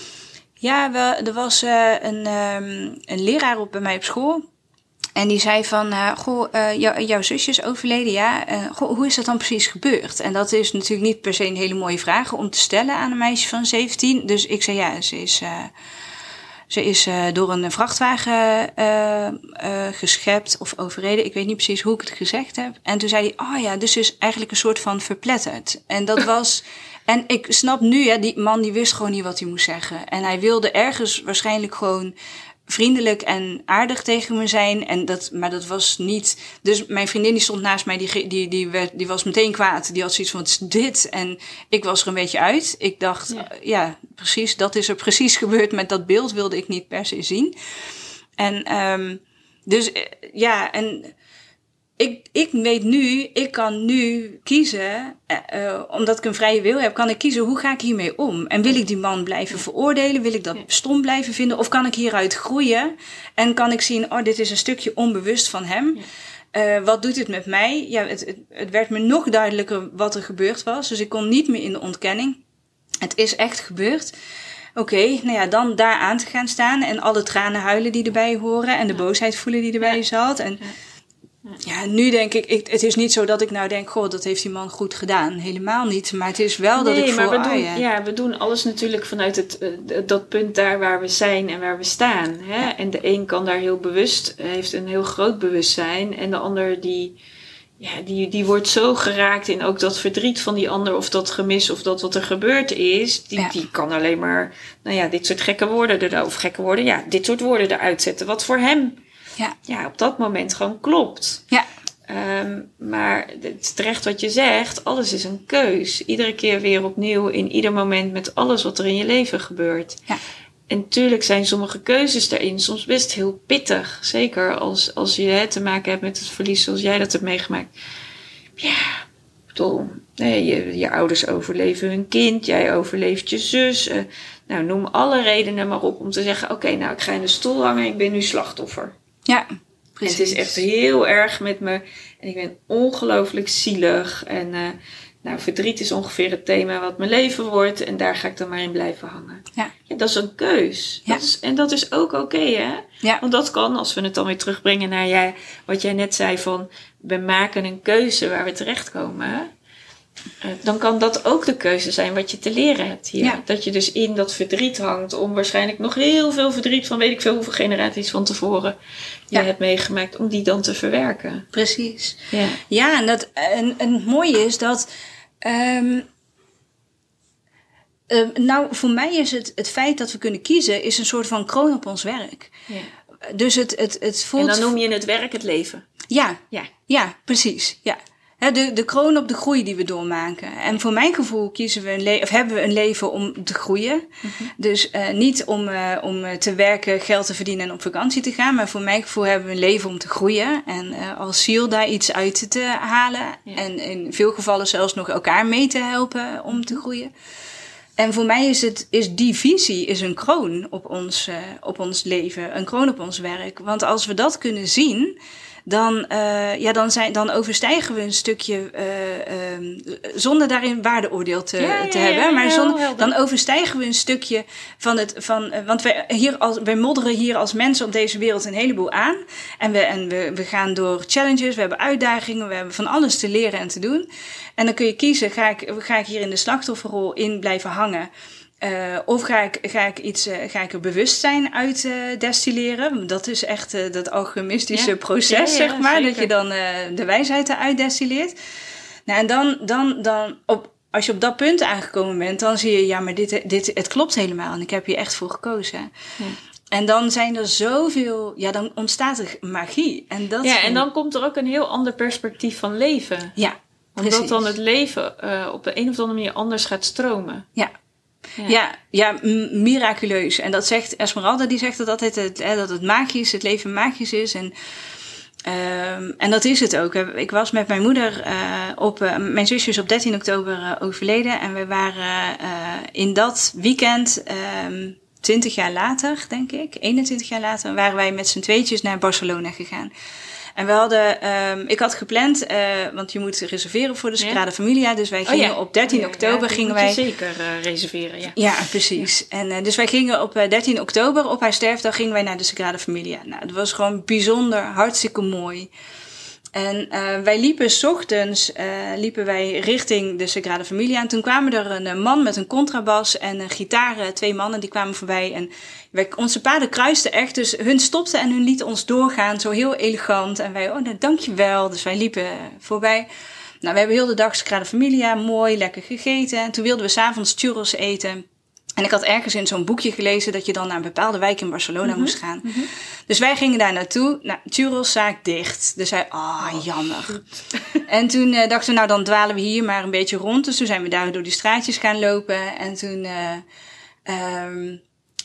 Ja, wel, er was uh, een, um, een leraar op bij mij op school. En die zei van, uh, goh, uh, jou, jouw zusje is overleden, ja. Uh, goh, hoe is dat dan precies gebeurd? En dat is natuurlijk niet per se een hele mooie vraag om te stellen aan een meisje van 17. Dus ik zei, ja, ze is, ze is door een vrachtwagen geschept of overreden. Ik weet niet precies hoe ik het gezegd heb. En toen zei hij, oh ja, dus is eigenlijk een soort van verpletterd. En dat was... (laughs) En ik snap nu, ja, die man die wist gewoon niet wat hij moest zeggen. En hij wilde ergens waarschijnlijk gewoon vriendelijk en aardig tegen me zijn. En dat, maar dat was niet. Dus mijn vriendin die stond naast mij, die, die, die, werd, die was meteen kwaad. Die had zoiets van: wat is dit? En ik was er een beetje uit. Ik dacht, ja. ja, precies, dat is er precies (laughs) gebeurd met dat beeld, wilde ik niet per se zien. En um, dus ja, en ik, ik weet nu, ik kan nu kiezen, uh, omdat ik een vrije wil heb, kan ik kiezen hoe ga ik hiermee om? En wil ik die man blijven veroordelen? Wil ik dat stom blijven vinden? Of kan ik hieruit groeien? En kan ik zien, oh, dit is een stukje onbewust van hem. Uh, wat doet het met mij? Ja, het, het, het, werd me nog duidelijker wat er gebeurd was. Dus ik kon niet meer in de ontkenning. Het is echt gebeurd. Oké, okay, nou ja, dan daar aan te gaan staan en alle tranen huilen die erbij horen en de boosheid voelen die erbij zat. En ja ja, nu denk ik, ik, het is niet zo dat ik nou denk, goh, dat heeft die man goed gedaan. Helemaal niet. Maar het is wel dat ik voor maar we doen, ja. ja, we doen alles natuurlijk vanuit het, uh, dat punt daar waar we zijn en waar we staan. Hè? Ja. En de een kan daar heel bewust, heeft een heel groot bewustzijn. En de ander die, ja, die, die wordt zo geraakt in ook dat verdriet van die ander of dat gemis of dat wat er gebeurd is. Die, ja. die kan alleen maar, nou ja, dit soort gekke woorden er, of gekke woorden, ja, dit soort woorden eruit zetten. Wat voor hem ja. ja, op dat moment gewoon klopt. Ja. Um, maar het is terecht wat je zegt, alles is een keus. Iedere keer weer opnieuw, in ieder moment met alles wat er in je leven gebeurt. Ja. En natuurlijk zijn sommige keuzes daarin soms best heel pittig. Zeker als, als je hè, te maken hebt met het verlies zoals jij dat hebt meegemaakt. Ja, bedoel, nee, je, je ouders overleven hun kind, jij overleeft je zus. Uh, nou, noem alle redenen maar op om te zeggen: Oké, okay, nou, ik ga in de stoel hangen, ik ben nu slachtoffer. Ja, precies. En het is echt heel erg met me. En ik ben ongelooflijk zielig. En uh, nou, verdriet is ongeveer het thema wat mijn leven wordt. En daar ga ik dan maar in blijven hangen. Ja. ja dat is een keus. Ja. Dat is, en dat is ook oké, okay, hè? Ja. Want dat kan, als we het dan weer terugbrengen naar jij, wat jij net zei van... We maken een keuze waar we terechtkomen. Uh, dan kan dat ook de keuze zijn wat je te leren hebt hier. Ja. Dat je dus in dat verdriet hangt om waarschijnlijk nog heel veel verdriet van weet ik veel hoeveel generaties van tevoren je Ja. hebt meegemaakt, om die dan te verwerken. Precies. Ja. Ja, en, dat, en, en het mooie is dat. Um, uh, nou, voor mij is het, het feit dat we kunnen kiezen, is een soort van kroon op ons werk. Ja. Dus het, het, het voelt. En dan noem je het werk het leven. Ja, Ja. ja, precies. Ja. De, de kroon op de groei die we doormaken. En voor mijn gevoel kiezen we een le- of hebben we een leven om te groeien. Mhm. Dus uh, niet om, uh, om te werken, geld te verdienen en op vakantie te gaan. Maar voor mijn gevoel hebben we een leven om te groeien. En uh, als ziel daar iets uit te halen. Ja. En in veel gevallen zelfs nog elkaar mee te helpen om te groeien. En voor mij is, het, is die visie is een kroon op ons, op ons leven, een kroon op ons werk. Want als we dat kunnen zien, dan, uh, ja, dan, zijn, dan overstijgen we een stukje, uh, um, zonder daarin waardeoordeel te, Ja, te ja, hebben, ja, maar zonder, dan overstijgen we een stukje van het, van, want wij, hier als, wij modderen hier als mensen op deze wereld een heleboel aan. En, we, en we, we gaan door challenges, we hebben uitdagingen, we hebben van alles te leren en te doen. En dan kun je kiezen, ga ik, ga ik hier in de slachtofferrol in blijven hangen? Uh, of ga ik, ga, ik iets, uh, ga ik er bewustzijn uit uh, destilleren? Dat is echt dat alchemistische Ja. proces, Ja, ja, zeg maar. zeker. Dat je dan de wijsheid eruit destilleert. Nou, en dan, dan, dan op, als je op dat punt aangekomen bent, dan zie je, ja, maar dit, dit, het klopt helemaal. En ik heb hier echt voor gekozen. Ja. En dan zijn er zoveel, ja, dan ontstaat er magie. En dat Ja, en dan komt er ook een heel ander perspectief van leven. Ja, Omdat Precies. dan het leven eh, op de een of andere manier anders gaat stromen. Ja. Ja. Ja, miraculeus. En dat zegt Esmeralda, die zegt dat altijd het, dat het magisch, het leven magisch is. En, ehm, en dat is het ook. Ik was met mijn moeder eh, op, eh, mijn zusje is op 13 oktober eh, overleden. En we waren in dat weekend, ehm 20 jaar later, denk ik, 21 jaar later, waren wij met z'n tweetjes naar Barcelona gegaan. En we hadden, ehm, ik had gepland, eh, want je moet reserveren voor de. Sagrada Familia. Dus wij gingen op 13 Oh ja, oktober gingen moet je wij zeker eh, reserveren, ja. ja, precies. En uh, dus wij gingen op uh, 13 oktober, op haar sterfdag, gingen wij naar de Sagrada Familia. Nou, het was gewoon bijzonder, hartstikke mooi. En uh, wij liepen s ochtends uh, liepen wij richting de Sagrada Familia. En toen kwamen er een, een man met een contrabas en een gitaar. Twee mannen die kwamen voorbij. En wij, onze paden kruisten echt. Dus hun stopten en hun lieten ons doorgaan. Zo heel elegant. En wij, oh, nou, dankjewel. Dus wij liepen voorbij. Nou, we hebben heel de dag Sagrada Familia mooi, lekker gegeten. En toen wilden we s'avonds churros eten. En ik had ergens in zo'n boekje gelezen dat je dan naar een bepaalde wijk in Barcelona mm-hmm. moest gaan. Mm-hmm. Dus wij gingen daar naartoe. Nou, churroszaak dicht. Dus wij, ah, oh, jammer. (laughs) en toen uh, dachten we, nou dan dwalen we hier maar een beetje rond. Dus toen zijn we daar door die straatjes gaan lopen. En toen uh, um,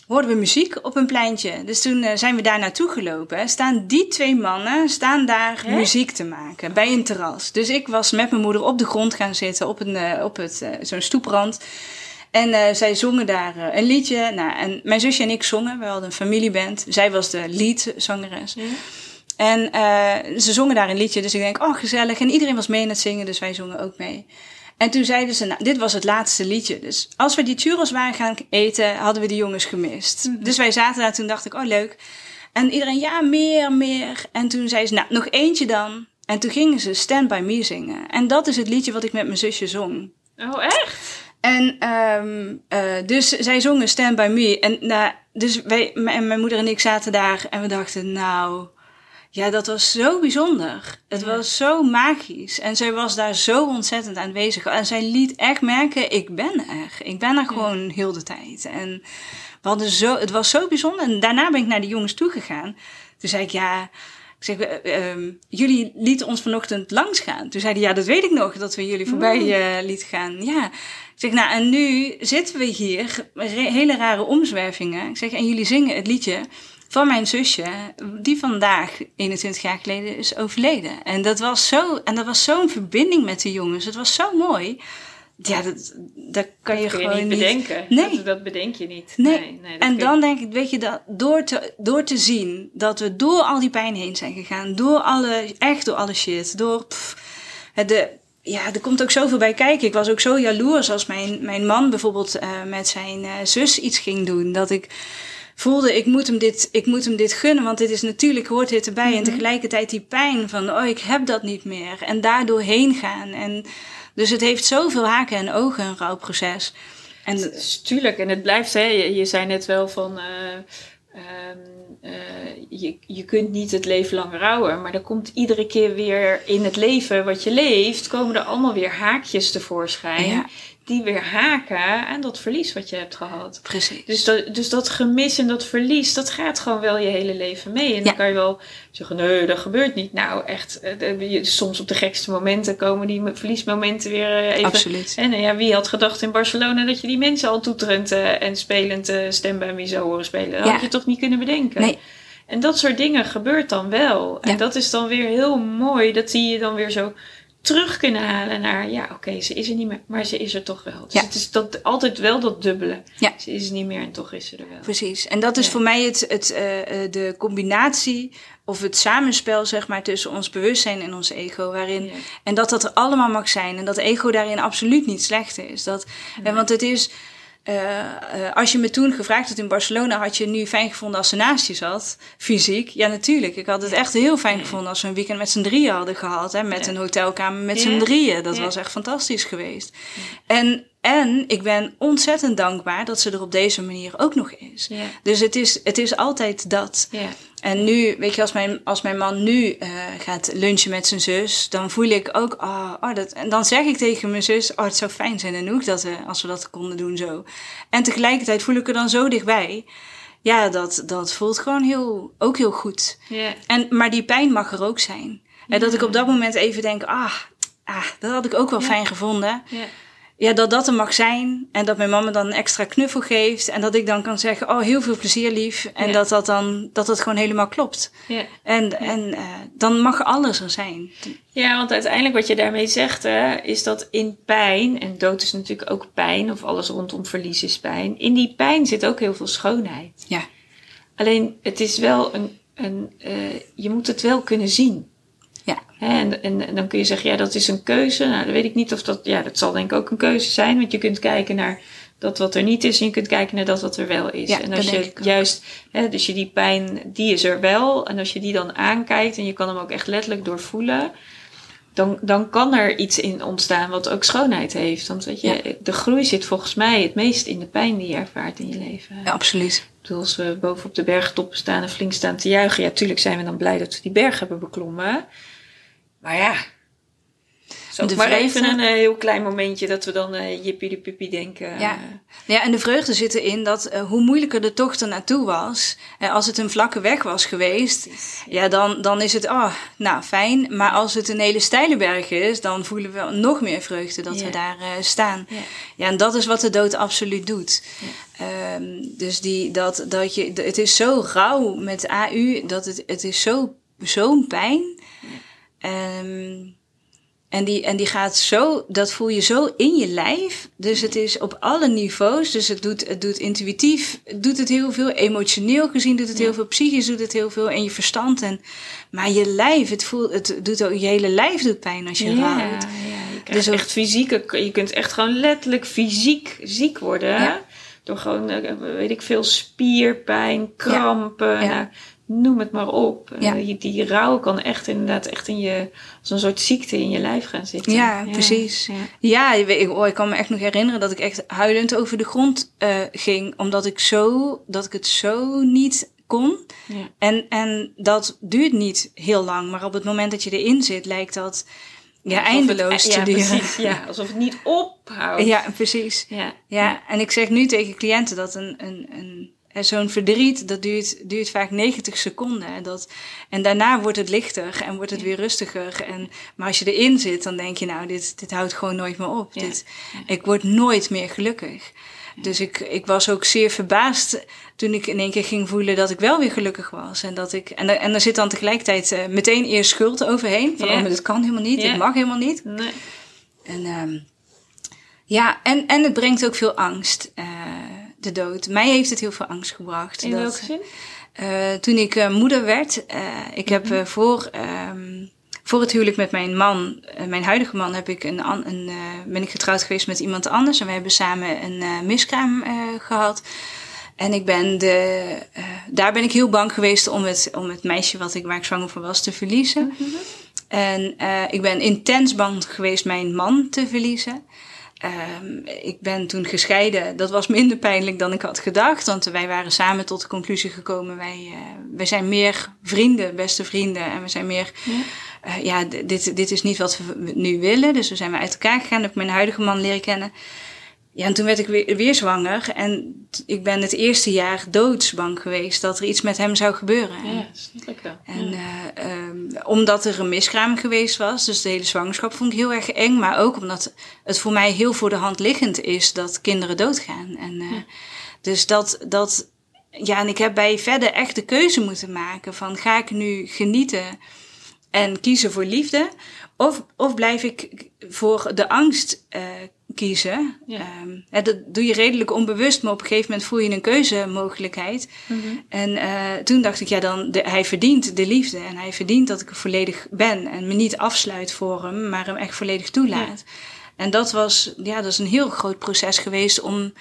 hoorden we muziek op een pleintje. Dus toen uh, zijn we daar naartoe gelopen. Staan die twee mannen, staan daar Hè? muziek te maken bij een terras. Dus ik was met mijn moeder op de grond gaan zitten, op, een, op het, zo'n stoeprand. En uh, zij zongen daar uh, een liedje. Nou, en mijn zusje en ik zongen. We hadden een familieband. Zij was de leadzangeres. En uh, ze zongen daar een liedje. Dus ik denk, oh gezellig. En iedereen was mee aan het zingen. Dus wij zongen ook mee. En toen zeiden ze, nou, dit was het laatste liedje. Dus als we die churros waren gaan eten, hadden we die jongens gemist. Mm-hmm. Dus wij zaten daar. Toen dacht ik, oh leuk. En iedereen, ja, meer, meer. En toen zei ze, nou, nog eentje dan. En toen gingen ze Stand By Me zingen. En dat is het liedje wat ik met mijn zusje zong. Oh, echt? En um, uh, dus zij zongen Stand By Me. En nou, dus wij, en mijn moeder en ik zaten daar en we dachten, nou, ja, dat was zo bijzonder. Het ja. was zo magisch. En zij was daar zo ontzettend aanwezig. En zij liet echt merken, ik ben er. Ik ben er ja. gewoon heel de tijd. En we hadden zo, het was zo bijzonder. En daarna ben ik naar de jongens toegegaan. Toen zei ik, ja... Ik zeg, uh, um, jullie lieten ons vanochtend langs gaan. Toen zeiden ja, dat weet ik nog, dat we jullie voorbij uh, lieten gaan. Ja. Ik zeg, nou, en nu zitten we hier, hele rare omzwervingen. Ik zeg, en jullie zingen het liedje van mijn zusje, die vandaag, 21 jaar geleden, is overleden. En dat was zo, en dat was zo'n verbinding met de jongens. Het was zo mooi. Ja, dat, dat kan je kun gewoon je niet bedenken. Nee. Dat, dat bedenk je niet. Nee. nee, nee en dan denk ik, weet je, dat door te, door te zien dat we door al die pijn heen zijn gegaan, door alle, echt door alle shit, door pff, de, ja, er komt ook zoveel bij kijken. Ik was ook zo jaloers als mijn, mijn man bijvoorbeeld uh, met zijn uh, zus iets ging doen. Dat ik voelde, ik moet, hem dit, ik moet hem dit gunnen, want dit is natuurlijk, hoort dit erbij. En tegelijkertijd die pijn van, oh, ik heb dat niet meer. En daardoor heen gaan. En dus het heeft zoveel haken en ogen, een rouwproces. En, Tuurlijk, en het blijft, hè, je, je zei net wel van... Uh, uh, je, je kunt niet het leven lang rouwen, maar er komt iedere keer weer in het leven wat je leeft, komen er allemaal weer haakjes tevoorschijn. Die weer haken aan dat verlies wat je hebt gehad. Precies. Dus dat, dus dat gemis en dat verlies, dat gaat gewoon wel je hele leven mee. En dan kan je wel zeggen, nee, dat gebeurt niet. Nou, echt, soms op de gekste momenten komen die verliesmomenten weer even. Absoluut. En ja, wie had gedacht in Barcelona dat je die mensen al toeterend en spelend uh, stem bij me zou horen spelen? Dat ja. had je toch niet kunnen bedenken? Nee. En dat soort dingen gebeurt dan wel. En dat is dan weer heel mooi. Dat zie je dan weer zo terug kunnen halen naar, ja, oké, okay, ze is er niet meer, maar ze is er toch wel. Dus ja. het is dat, altijd wel dat dubbele. Ja. Ze is er niet meer en toch is ze er wel. Precies. En dat is ja. voor mij het, het, uh, de combinatie of het samenspel, zeg maar, tussen ons bewustzijn en ons ego. Waarin. En dat dat er allemaal mag zijn. En dat ego daarin absoluut niet slecht is. Dat, nee. Want het is... Uh, uh, als je me toen gevraagd had in Barcelona, had je nu fijn gevonden als ze naast je zat, fysiek? Ja, natuurlijk. Ik had het echt heel fijn gevonden als we een weekend met z'n drieën hadden gehad. Hè, met ja. een hotelkamer met z'n drieën. Dat was echt fantastisch geweest. En, en ik ben ontzettend dankbaar dat ze er op deze manier ook nog is. Dus het is, het is altijd dat. En nu, weet je, als mijn, als mijn man nu uh, gaat lunchen met zijn zus, dan voel ik ook, oh, oh, dat. En dan zeg ik tegen mijn zus, oh, het zou fijn zijn en ook dat we, als we dat konden doen zo. En tegelijkertijd voel ik er dan zo dichtbij. Ja, dat, dat voelt gewoon heel, ook heel goed. Yeah. En, maar die pijn mag er ook zijn. En dat ik op dat moment even denk, ah, ah, dat had ik ook wel fijn gevonden. Ja. Dat dat er mag zijn. En dat mijn mama dan een extra knuffel geeft. En dat ik dan kan zeggen, oh, heel veel plezier lief. En Ja. dat dat dan, dat het gewoon helemaal klopt. Ja. En, en eh, dan mag alles er zijn. Ja, want uiteindelijk wat je daarmee zegt, hè, is dat in pijn, en dood is natuurlijk ook pijn, of alles rondom verlies is pijn. In die pijn zit ook heel veel schoonheid. Ja. Alleen het is wel een, een eh, je moet het wel kunnen zien. Ja. En, en, en dan kun je zeggen, ja, dat is een keuze. Nou, dan weet ik niet of dat, ja, dat zal denk ik ook een keuze zijn. Want je kunt kijken naar dat wat er niet is en je kunt kijken naar dat wat er wel is. Ja, en als je juist, hè, dus je die pijn, die is er wel. En als je die dan aankijkt en je kan hem ook echt letterlijk doorvoelen. Dan, dan kan er iets in ontstaan wat ook schoonheid heeft. Want weet je, de groei zit volgens mij het meest in de pijn die je ervaart in je leven. Ja, absoluut. Ik bedoel, als we boven op de bergtoppen staan en flink staan te juichen. Ja, tuurlijk zijn we dan blij dat we die berg hebben beklommen. Maar ja, zo De maar vreugde- even een eh, heel klein momentje dat we dan eh jippie de puppie denken. Ja. Ja, en de vreugde zit erin dat eh, hoe moeilijker de tocht er naartoe was, eh, als het een vlakke weg was geweest, ja, dan, dan is het, oh, nou fijn. Maar als het een hele steile berg is, dan voelen we nog meer vreugde dat we daar eh, staan. Ja. Ja, en dat is wat de dood absoluut doet. Ehm, dus die, dat, dat je, het is zo rauw met AU, dat het, het is zo, zo'n pijn. Ehm, en, die, en die gaat zo, dat voel je zo in je lijf. Dus het is op alle niveaus. Dus het doet, het doet intuïtief, doet het heel veel. Emotioneel gezien doet het heel veel. Psychisch doet het heel veel. En je verstand. En, maar je lijf, het, voelt, het doet ook, je hele lijf doet pijn als je Ja, rouwt. ja, Dus ook- echt fysieke, je kunt echt gewoon letterlijk fysiek ziek worden. Door gewoon, eh, weet ik veel, spierpijn, krampen, Ja. nou, noem het maar op. Ja. Eh, Die, die rouw kan echt inderdaad echt in je, als een soort ziekte in je lijf gaan zitten. Ja, precies. Ja. Ja, je weet- ik, oh, ik kan me echt nog herinneren dat ik echt huilend over de grond eh, ging. Omdat ik, zo, dat ik het zo niet kon. Ja. En, en dat duurt niet heel lang. Maar op het moment dat je erin zit, lijkt dat ja, Alsof eindeloos het, te duren. Precies, ja, (laughs) alsof het niet ophoudt. Ja, precies. ja. Ja, en ik zeg nu tegen cliënten dat een, een, een, zo'n verdriet, dat duurt, duurt vaak 90 seconden. En, dat, en daarna wordt het lichter en wordt het weer rustiger. En, maar als je erin zit, dan denk je, nou, dit, dit houdt gewoon nooit meer op. Ja. Dit, ik word nooit meer gelukkig. Dus ik, ik was ook zeer verbaasd toen ik in één keer ging voelen dat ik wel weer gelukkig was. En, dat ik, en, en er zit dan tegelijkertijd eh, meteen eerst schuld overheen. Van, oh, maar dit kan helemaal niet, dit mag helemaal niet. Nee. En, ehm, ja, en, en het brengt ook veel angst, eh, de dood. Mij heeft het heel veel angst gebracht. In dat, welke zin? eh, toen ik eh, moeder werd, eh, ik heb eh, voor, ehm, voor het huwelijk met mijn man, mijn huidige man, heb ik een, een, ben ik getrouwd geweest met iemand anders. En we hebben samen een miskraam eh, gehad. En ik ben de, daar ben ik heel bang geweest om het, om het meisje wat ik, waar ik zwanger voor was te verliezen. En eh, ik ben intens bang geweest mijn man te verliezen. Ehm, ik ben toen gescheiden. Dat was minder pijnlijk dan ik had gedacht. Want wij waren samen tot de conclusie gekomen. Wij, eh, wij zijn meer vrienden, beste vrienden. En we zijn meer... eh, ja, dit, dit is niet wat we nu willen. Dus we zijn we uit elkaar gegaan. Heb ik mijn huidige man leren kennen. Ja, en toen werd ik weer, weer zwanger. En ik ben het eerste jaar doodsbang geweest dat er iets met hem zou gebeuren. Ja, snap wel. En eh, ehm, omdat er een miskraam geweest was, dus de hele zwangerschap vond ik heel erg eng. Maar ook omdat het voor mij heel voor de hand liggend is dat kinderen doodgaan. En, eh, Dus dat, dat, ja, en ik heb bij verder echt de keuze moeten maken van ga ik nu genieten en kiezen voor liefde? Of, of blijf ik voor de angst eh, kiezen? Ja. Ehm, hè, dat doe je redelijk onbewust, maar op een gegeven moment voel je een keuzemogelijkheid. Mhm. En eh, toen dacht ik, ja, dan, de, hij verdient de liefde. En hij verdient dat ik er volledig ben. En me niet afsluit voor hem, maar hem echt volledig toelaat. En dat was, ja, dat is een heel groot proces geweest om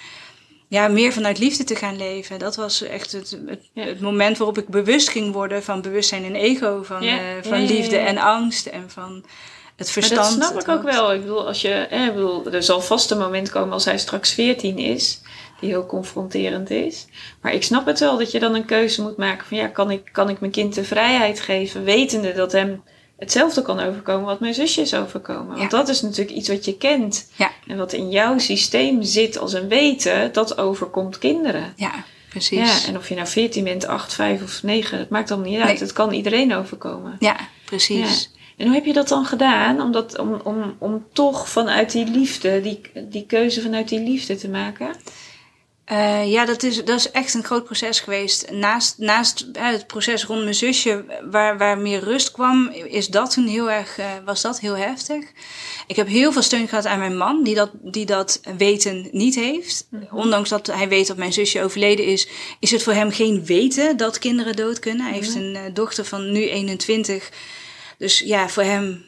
ja, meer vanuit liefde te gaan leven. Dat was echt het, het, Ja. het moment waarop ik bewust ging worden van bewustzijn en ego. Van, eh, van liefde en angst en van het Maar verstand. dat snap het ik ook wel. Ik bedoel, als je, eh, ik bedoel, er zal vast een moment komen als hij straks 14 is, die heel confronterend is. Maar ik snap het wel dat je dan een keuze moet maken van ja, kan ik, kan ik mijn kind de vrijheid geven, wetende dat hem hetzelfde kan overkomen wat mijn zusje is overkomen. Want dat is natuurlijk iets wat je kent. Ja. En wat in jouw systeem zit als een weten, dat overkomt kinderen. Ja, precies. Ja, en of je nou 14 bent, 8, 5 of 9, dat maakt allemaal niet uit. Nee. Het kan iedereen overkomen. Ja, precies. En hoe heb je dat dan gedaan? Om, dat, om, om, om toch vanuit die liefde, die, die keuze vanuit die liefde te maken? Uh, ja, dat is, dat is echt een groot proces geweest. Naast, naast uh, het proces rond mijn zusje, waar, waar meer rust kwam, is dat toen heel erg, uh, was dat heel heftig. Ik heb heel veel steun gehad aan mijn man, die dat, die dat weten niet heeft. -hmm. Ondanks dat hij weet dat mijn zusje overleden is, is het voor hem geen weten dat kinderen dood kunnen. Hij heeft een dochter van nu 21. Dus ja, voor hem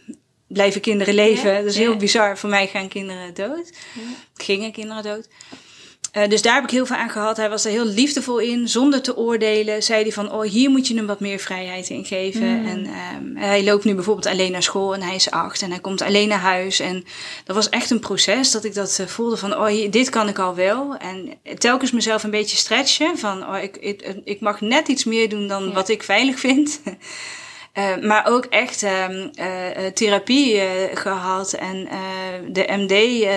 blijven kinderen leven. Ja, dat is heel bizar. Voor mij gaan kinderen dood. Ja. Gingen kinderen dood. Uh, dus daar heb ik heel veel aan gehad. Hij was er heel liefdevol in, zonder te oordelen. Zei hij van, oh, hier moet je hem wat meer vrijheid in geven. Mm. En um, hij loopt nu bijvoorbeeld alleen naar school en hij is acht. En hij komt alleen naar huis. En dat was echt een proces dat ik dat uh, voelde van, oh, dit kan ik al wel. En telkens mezelf een beetje stretchen. Van, oh, ik, ik, ik mag net iets meer doen dan ja. wat ik veilig vind. (laughs) Uh, maar ook echt uh, uh, therapie gehad en de MD,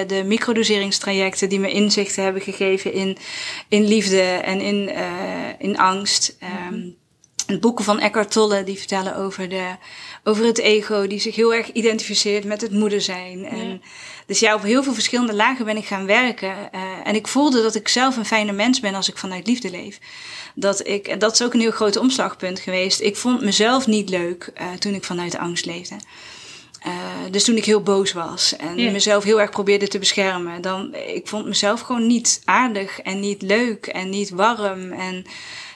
de microdoseringstrajecten die me inzichten hebben gegeven in, in liefde en in, in angst. Um, boeken van Eckhart Tolle die vertellen over, de, over het ego, die zich heel erg identificeert met het moeder zijn. En. Dus ja, op heel veel verschillende lagen ben ik gaan werken. en ik voelde dat ik zelf een fijne mens ben als ik vanuit liefde leef dat ik, en dat is ook een heel groot omslagpunt geweest. Ik vond mezelf niet leuk uh, toen ik vanuit angst leefde. Uh, dus toen ik heel boos was en yeah. mezelf heel erg probeerde te beschermen, dan ik vond mezelf gewoon niet aardig en niet leuk en niet warm. En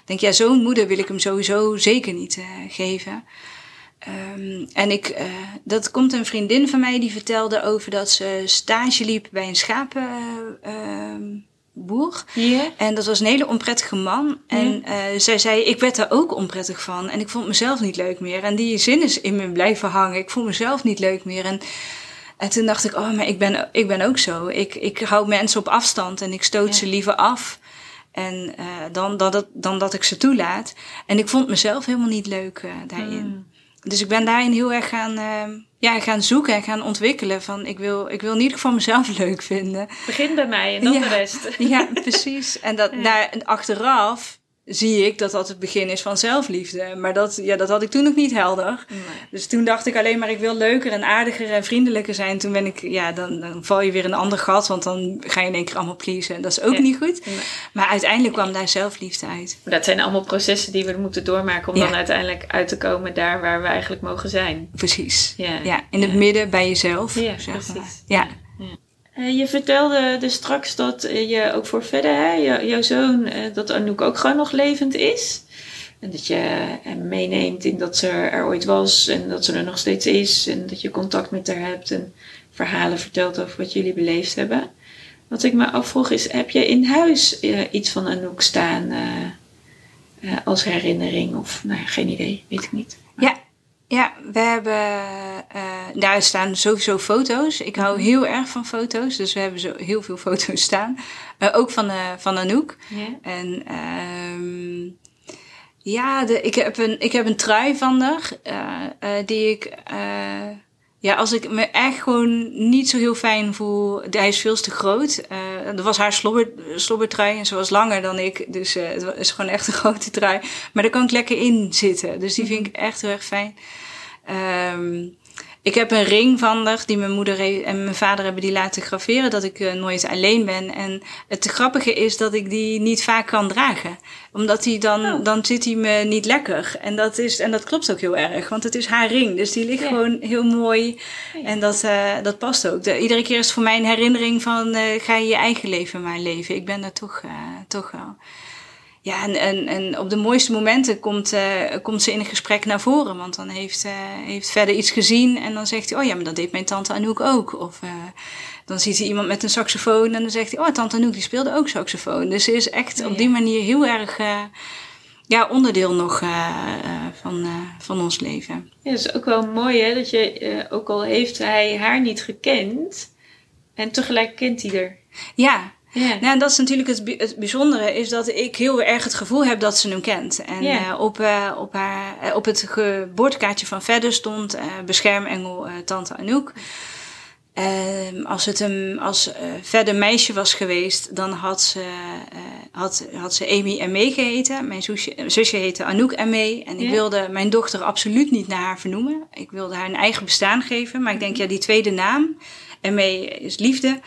denk, ja, zo'n moeder wil ik hem sowieso zeker niet uh, geven. Um, en ik, uh, dat komt een vriendin van mij die vertelde over dat ze stage liep bij een schapen boer. Yeah. En dat was een hele onprettige man. En uh, zij zei, ik werd daar ook onprettig van. En ik vond mezelf niet leuk meer. En die zin is in me blijven hangen. Ik vond mezelf niet leuk meer. En, en toen dacht ik, oh, maar ik ben, ik ben ook zo. Ik, ik hou mensen op afstand en ik stoot yeah. ze liever af. En uh, dan, dan, dat, dan dat ik ze toelaat. En ik vond mezelf helemaal niet leuk uh, daarin. Mm. Dus ik ben daarin heel erg gaan, uh, ja, gaan zoeken en gaan ontwikkelen. Van ik wil, ik wil in ieder geval mezelf (laughs) leuk vinden. Begin bij mij en dan ja, de rest. Ja, precies. En dat, ja. daar, achteraf zie ik dat dat het begin is van zelfliefde. Maar dat, ja, dat had ik toen nog niet helder. Nee. Dus toen dacht ik alleen maar, ik wil leuker en aardiger en vriendelijker zijn. Toen ben ik, ja, dan, dan val je weer in een ander gat, want dan ga je in één keer allemaal pleasen. Dat is ook ja. niet goed. Nee. Maar uiteindelijk kwam daar zelfliefde uit. Dat zijn allemaal processen die we moeten doormaken om ja. dan uiteindelijk uit te komen daar waar we eigenlijk mogen zijn. Precies. Ja, ja in het midden bij jezelf. Ja, zeg precies. Maar. Ja. Uh, je vertelde dus straks dat je ook voor verder, hè, jouw zoon, uh, dat Anouk ook gewoon nog levend is. En dat je hem meeneemt in dat ze er ooit was en dat ze er nog steeds is. En dat je contact met haar hebt en verhalen vertelt over wat jullie beleefd hebben. Wat ik me afvroeg is, heb je in huis iets van Anouk staan als herinnering? Of, nou geen idee, weet ik niet. Ja, we hebben, uh, daar staan sowieso foto's. Ik hou heel erg van foto's, dus we hebben zo heel veel (laughs) foto's staan. Uh, ook van, uh, van Anouk. Yeah. En um, ja, de, ik, heb een, ik heb een trui van haar, die ik, ja, als ik me echt gewoon niet zo heel fijn voel, hij is veel te groot. dat was haar slobber, slobbertrui en ze was langer dan ik, dus het is gewoon echt een (laughs) grote trui. Maar daar kan ik lekker in zitten, dus die vind ik echt heel erg fijn. Um, ik heb een ring van haar die mijn moeder en mijn vader hebben die laten graveren, dat ik uh, nooit alleen ben. En het grappige is dat ik die niet vaak kan dragen. Omdat die dan, oh. dan zit hij me niet lekker. En dat, is, en dat klopt ook heel erg, want het is haar ring. Dus die ligt ja. gewoon heel mooi. Ja. En dat, uh, dat past ook. De, iedere keer is het voor mij een herinnering van uh, ga je je eigen leven maar leven. Ik ben daar toch, toch wel. Ja, en, en, en op de mooiste momenten komt, uh, komt ze in een gesprek naar voren. Want dan heeft, uh, heeft verder iets gezien en dan zegt hij... oh ja, maar dat deed mijn tante Anouk ook. Of uh, dan ziet hij iemand met een saxofoon en dan zegt hij... oh, tante Anouk die speelde ook saxofoon. Dus ze is echt ja, op die manier heel erg ja, onderdeel nog van, van ons leven. Ja, dat is ook wel mooi hè, dat je... ook al heeft hij haar niet gekend... en tegelijk kent hij er. Ja, Yeah. Nou, en dat is natuurlijk het, het bijzondere, is dat ik heel erg het gevoel heb dat ze hem kent. En yeah. uh, op, uh, op, haar, uh, op het geboortekaartje van verder stond beschermengel tante Anouk. Ehm, als het een als, uh, verder meisje was geweest, dan had ze, uh, had, had ze Amy M.E. geheten. Mijn zusje, zusje heette Anouk M.E. En ik wilde mijn dochter absoluut niet naar haar vernoemen. Ik wilde haar een eigen bestaan geven. Maar ik denk, ja, die tweede naam, M.E. is liefde.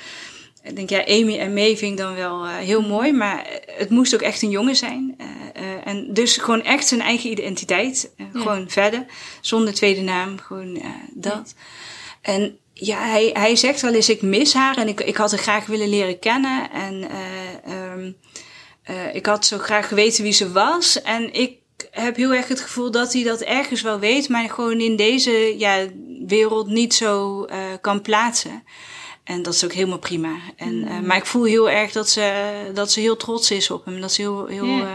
Ik denk, ja, Amy en May vind ik dan wel uh, heel mooi. Maar het moest ook echt een jongen zijn. Uh, uh, en dus gewoon echt zijn eigen identiteit. Ja. Gewoon verder. Zonder tweede naam. Gewoon dat. Ja. En ja, hij, hij zegt wel eens, ik mis haar. En ik, ik had haar graag willen leren kennen. En um, ik had zo graag geweten wie ze was. En ik heb heel erg het gevoel dat hij dat ergens wel weet. Maar gewoon in deze ja, wereld niet zo kan plaatsen. En dat is ook helemaal prima. En, mm. uh, maar ik voel heel erg dat ze, dat ze heel trots is op hem. Dat ze heel, heel, yeah. uh,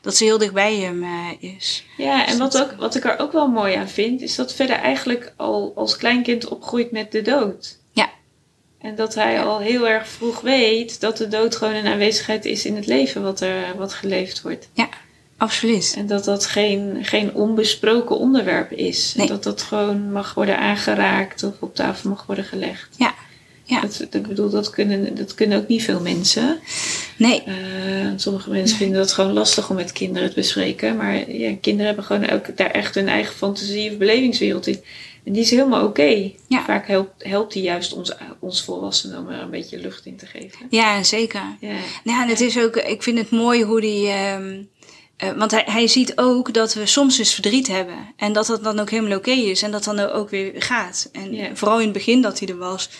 dat ze heel dicht bij hem uh, is. Ja, en wat, ook, wat ik er ook wel mooi aan vind, is dat verder eigenlijk al als kleinkind opgroeit met de dood. Ja. En dat hij ja. al heel erg vroeg weet dat de dood gewoon een aanwezigheid is in het leven wat er wat geleefd wordt. Ja, absoluut. En dat dat geen, geen onbesproken onderwerp is. Nee. Dat dat gewoon mag worden aangeraakt of op tafel mag worden gelegd. Ja. Ja. Dat, ik bedoel, dat kunnen, dat kunnen ook niet veel mensen. Nee. Uh, sommige mensen vinden dat gewoon lastig om met kinderen te bespreken. Maar ja, kinderen hebben gewoon ook daar echt hun eigen fantasie of belevingswereld in. En die is helemaal oké. Okay. Ja. Vaak helpt, helpt die juist ons, ons volwassenen om er een beetje lucht in te geven. Ja, zeker. Ja. Nou, en het is ook, ik vind het mooi hoe die. Um, uh, want hij, hij ziet ook dat we soms dus verdriet hebben. En dat dat dan ook helemaal oké okay is. En dat dan ook weer gaat. En Ja. vooral in het begin dat hij er was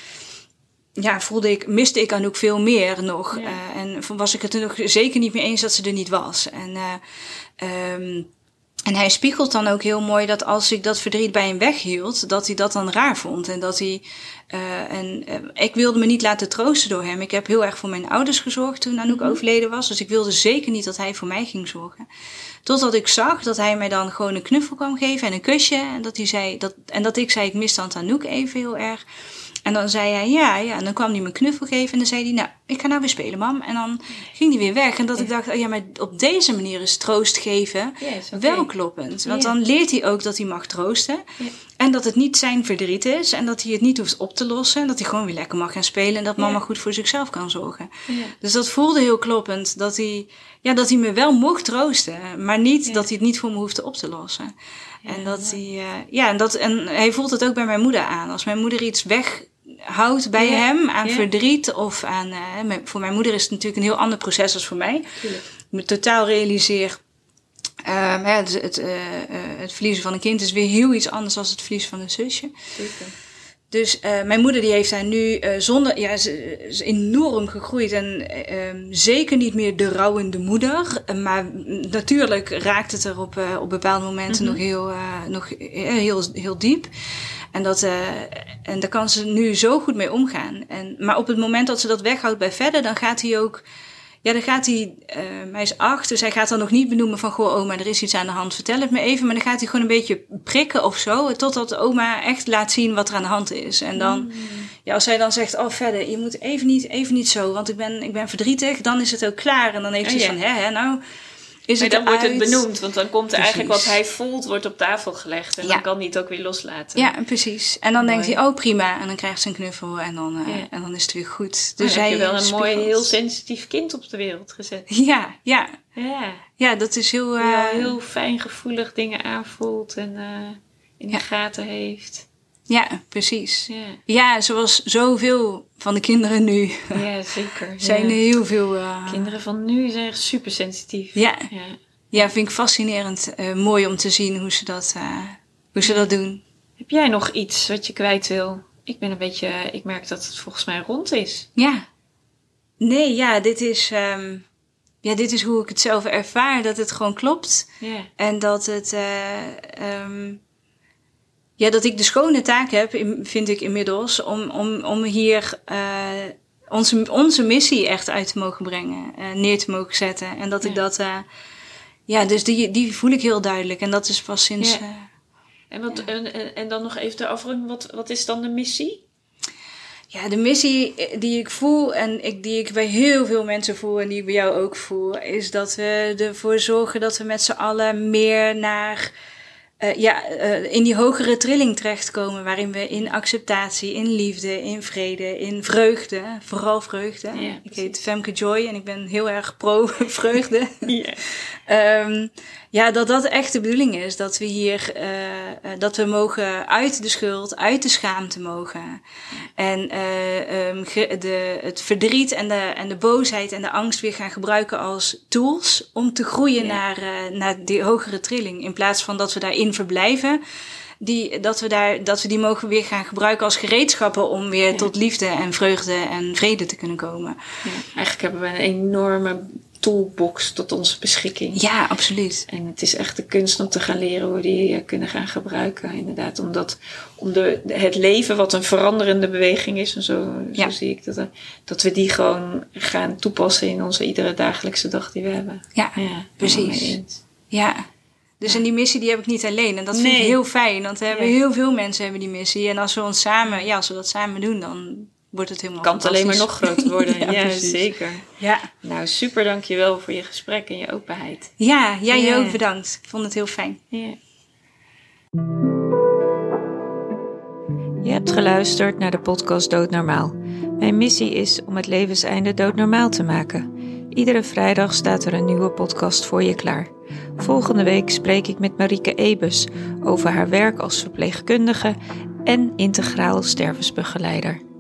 ja, voelde ik, miste ik aan ook veel meer nog. Ja. Uh, en was ik het er nog zeker niet mee eens dat ze er niet was. En, uh, um, en hij spiegelt dan ook heel mooi dat als ik dat verdriet bij hem weghield, dat hij dat dan raar vond. En dat hij. Uh, en ik wilde me niet laten troosten door hem. Ik heb heel erg voor mijn ouders gezorgd toen Anouk mm -hmm. overleden was. Dus ik wilde zeker niet dat hij voor mij ging zorgen. Totdat ik zag dat hij mij dan gewoon een knuffel kwam geven en een kusje. En dat, hij zei, dat, en dat ik zei, ik mis dan Anouk even heel erg. En dan zei hij ja, ja. En dan kwam hij me een knuffel geven en dan zei hij, nou, ik ga nou weer spelen, mam. En dan ging hij weer weg. En dat ik dacht, oh ja, maar op deze manier is troost geven yes, okay. wel kloppend. Want dan leert hij ook dat hij mag troosten. En dat het niet zijn verdriet is. En dat hij het niet hoeft op te lossen. En dat hij gewoon weer lekker mag gaan spelen. En dat mama goed voor zichzelf kan zorgen. Dus dat voelde heel kloppend. Dat hij, ja, dat hij me wel mocht troosten. Maar niet dat hij het niet voor me hoefde op te lossen. En, dat hij, uh, ja, en, dat, en hij voelt het ook bij mijn moeder aan. Als mijn moeder iets weg houdt bij hem aan verdriet of aan. Uh, voor mijn moeder is het natuurlijk een heel ander proces als voor mij. Tuurlijk. Ik me totaal realiseer. Um, het, het, uh, het, verliezen van een kind is weer heel iets anders dan het verliezen van een zusje. Zeker. Dus uh, mijn moeder die heeft daar nu uh, zonder, ja, ze is enorm gegroeid en uh, zeker niet meer de rouwende moeder. Maar natuurlijk raakt het er op, op bepaalde momenten mm -hmm. nog, heel, nog heel, heel diep. En, dat, uh, en daar kan ze nu zo goed mee omgaan. En, maar op het moment dat ze dat weghoudt bij verder, dan gaat hij ook. Ja, dan gaat hij. Uh, hij is acht, dus hij gaat dan nog niet benoemen van. Goh, oma, er is iets aan de hand, vertel het me even. Maar dan gaat hij gewoon een beetje prikken of zo. Totdat oma echt laat zien wat er aan de hand is. En dan. Mm. Ja, als hij dan zegt, oh verder, je moet even niet, even niet zo, want ik ben, ik ben verdrietig, dan is het ook klaar. En dan heeft hij oh, van, hè, hè, nou, is maar het dan wordt uit. het benoemd, want dan komt er precies. eigenlijk wat hij voelt, wordt op tafel gelegd. En ja. dan kan hij het ook weer loslaten. Ja, precies. En dan mooi. denkt hij, oh prima. En dan krijgt ze een knuffel en dan, uh, ja. en dan is het weer goed. Dus hij heb je wel een mooi, heel sensitief kind op de wereld gezet. Ja, ja. Ja, ja dat is heel... Uh, heel fijngevoelig dingen aanvoelt en uh, in de gaten heeft. Ja, precies. Ja. ja, zoals zoveel van de kinderen nu. Ja, zeker. (laughs) zijn er heel veel... Uh... Kinderen van nu zijn echt super sensitief. Ja. ja. Ja, vind ik fascinerend. Uh, mooi om te zien hoe ze, dat, uh, hoe ze dat doen. Heb jij nog iets wat je kwijt wil? Ik ben een beetje... Ik merk dat het volgens mij rond is. Ja. Nee, ja, dit is... Um, ja, dit is hoe ik het zelf ervaar. Dat het gewoon klopt. Ja. En dat het... Um, ja, dat ik de schone taak heb, vind ik inmiddels, om, om, om hier uh, onze, onze missie echt uit te mogen brengen, uh, neer te mogen zetten. En dat ja. ik dat, uh, ja, dus die, die voel ik heel duidelijk. En dat is pas sinds. Ja. en, wat, ja. en, en dan nog even de afronding, wat, wat is dan de missie? Ja, de missie die ik voel en ik, die ik bij heel veel mensen voel en die ik bij jou ook voel, is dat we ervoor zorgen dat we met z'n allen meer naar uh, ja, uh, in die hogere trilling terechtkomen, waarin we in acceptatie, in liefde, in vrede, in vreugde, vooral vreugde. Ja, ik heet Femke Joy en ik ben heel erg pro-vreugde. (laughs) (laughs) Ja. um, ja, dat dat echt de bedoeling is. Dat we hier, uh, dat we mogen uit de schuld, uit de schaamte mogen. En uh, um, de, het verdriet en de, en de boosheid en de angst weer gaan gebruiken als tools om te groeien ja. naar, uh, naar die hogere trilling. In plaats van dat we daarin verblijven. Die, dat, we daar, dat we die mogen weer gaan gebruiken als gereedschappen om weer ja. tot liefde en vreugde en vrede te kunnen komen. Ja, eigenlijk hebben we een enorme toolbox tot onze beschikking. Ja, absoluut. En het is echt de kunst om te gaan leren hoe we die eh, kunnen gaan gebruiken. Inderdaad, omdat om de, het leven wat een veranderende beweging is, en zo, zo zie ik dat, dat we die gewoon gaan toepassen in onze iedere dagelijkse dag die we hebben. Ja, ja precies. Ja. Dus in die missie die heb ik niet alleen. En dat vind ik heel fijn. Want we hebben heel veel mensen hebben die missie. En als we ons samen, ja, als we dat samen doen, dan wordt het helemaal Kan het alleen maar nog groter (laughs) worden. ja, ja zeker. Ja. Nou, super dankjewel voor je gesprek en je openheid. Ja, jij ja. ook bedankt. Ik vond het heel fijn. Ja. Je hebt geluisterd naar de podcast Doodnormaal. Mijn missie is om het levenseinde doodnormaal te maken. Iedere vrijdag staat er een nieuwe podcast voor je klaar. Volgende week spreek ik met Marieke Ebus over haar werk als verpleegkundige en integraal stervensbegeleider.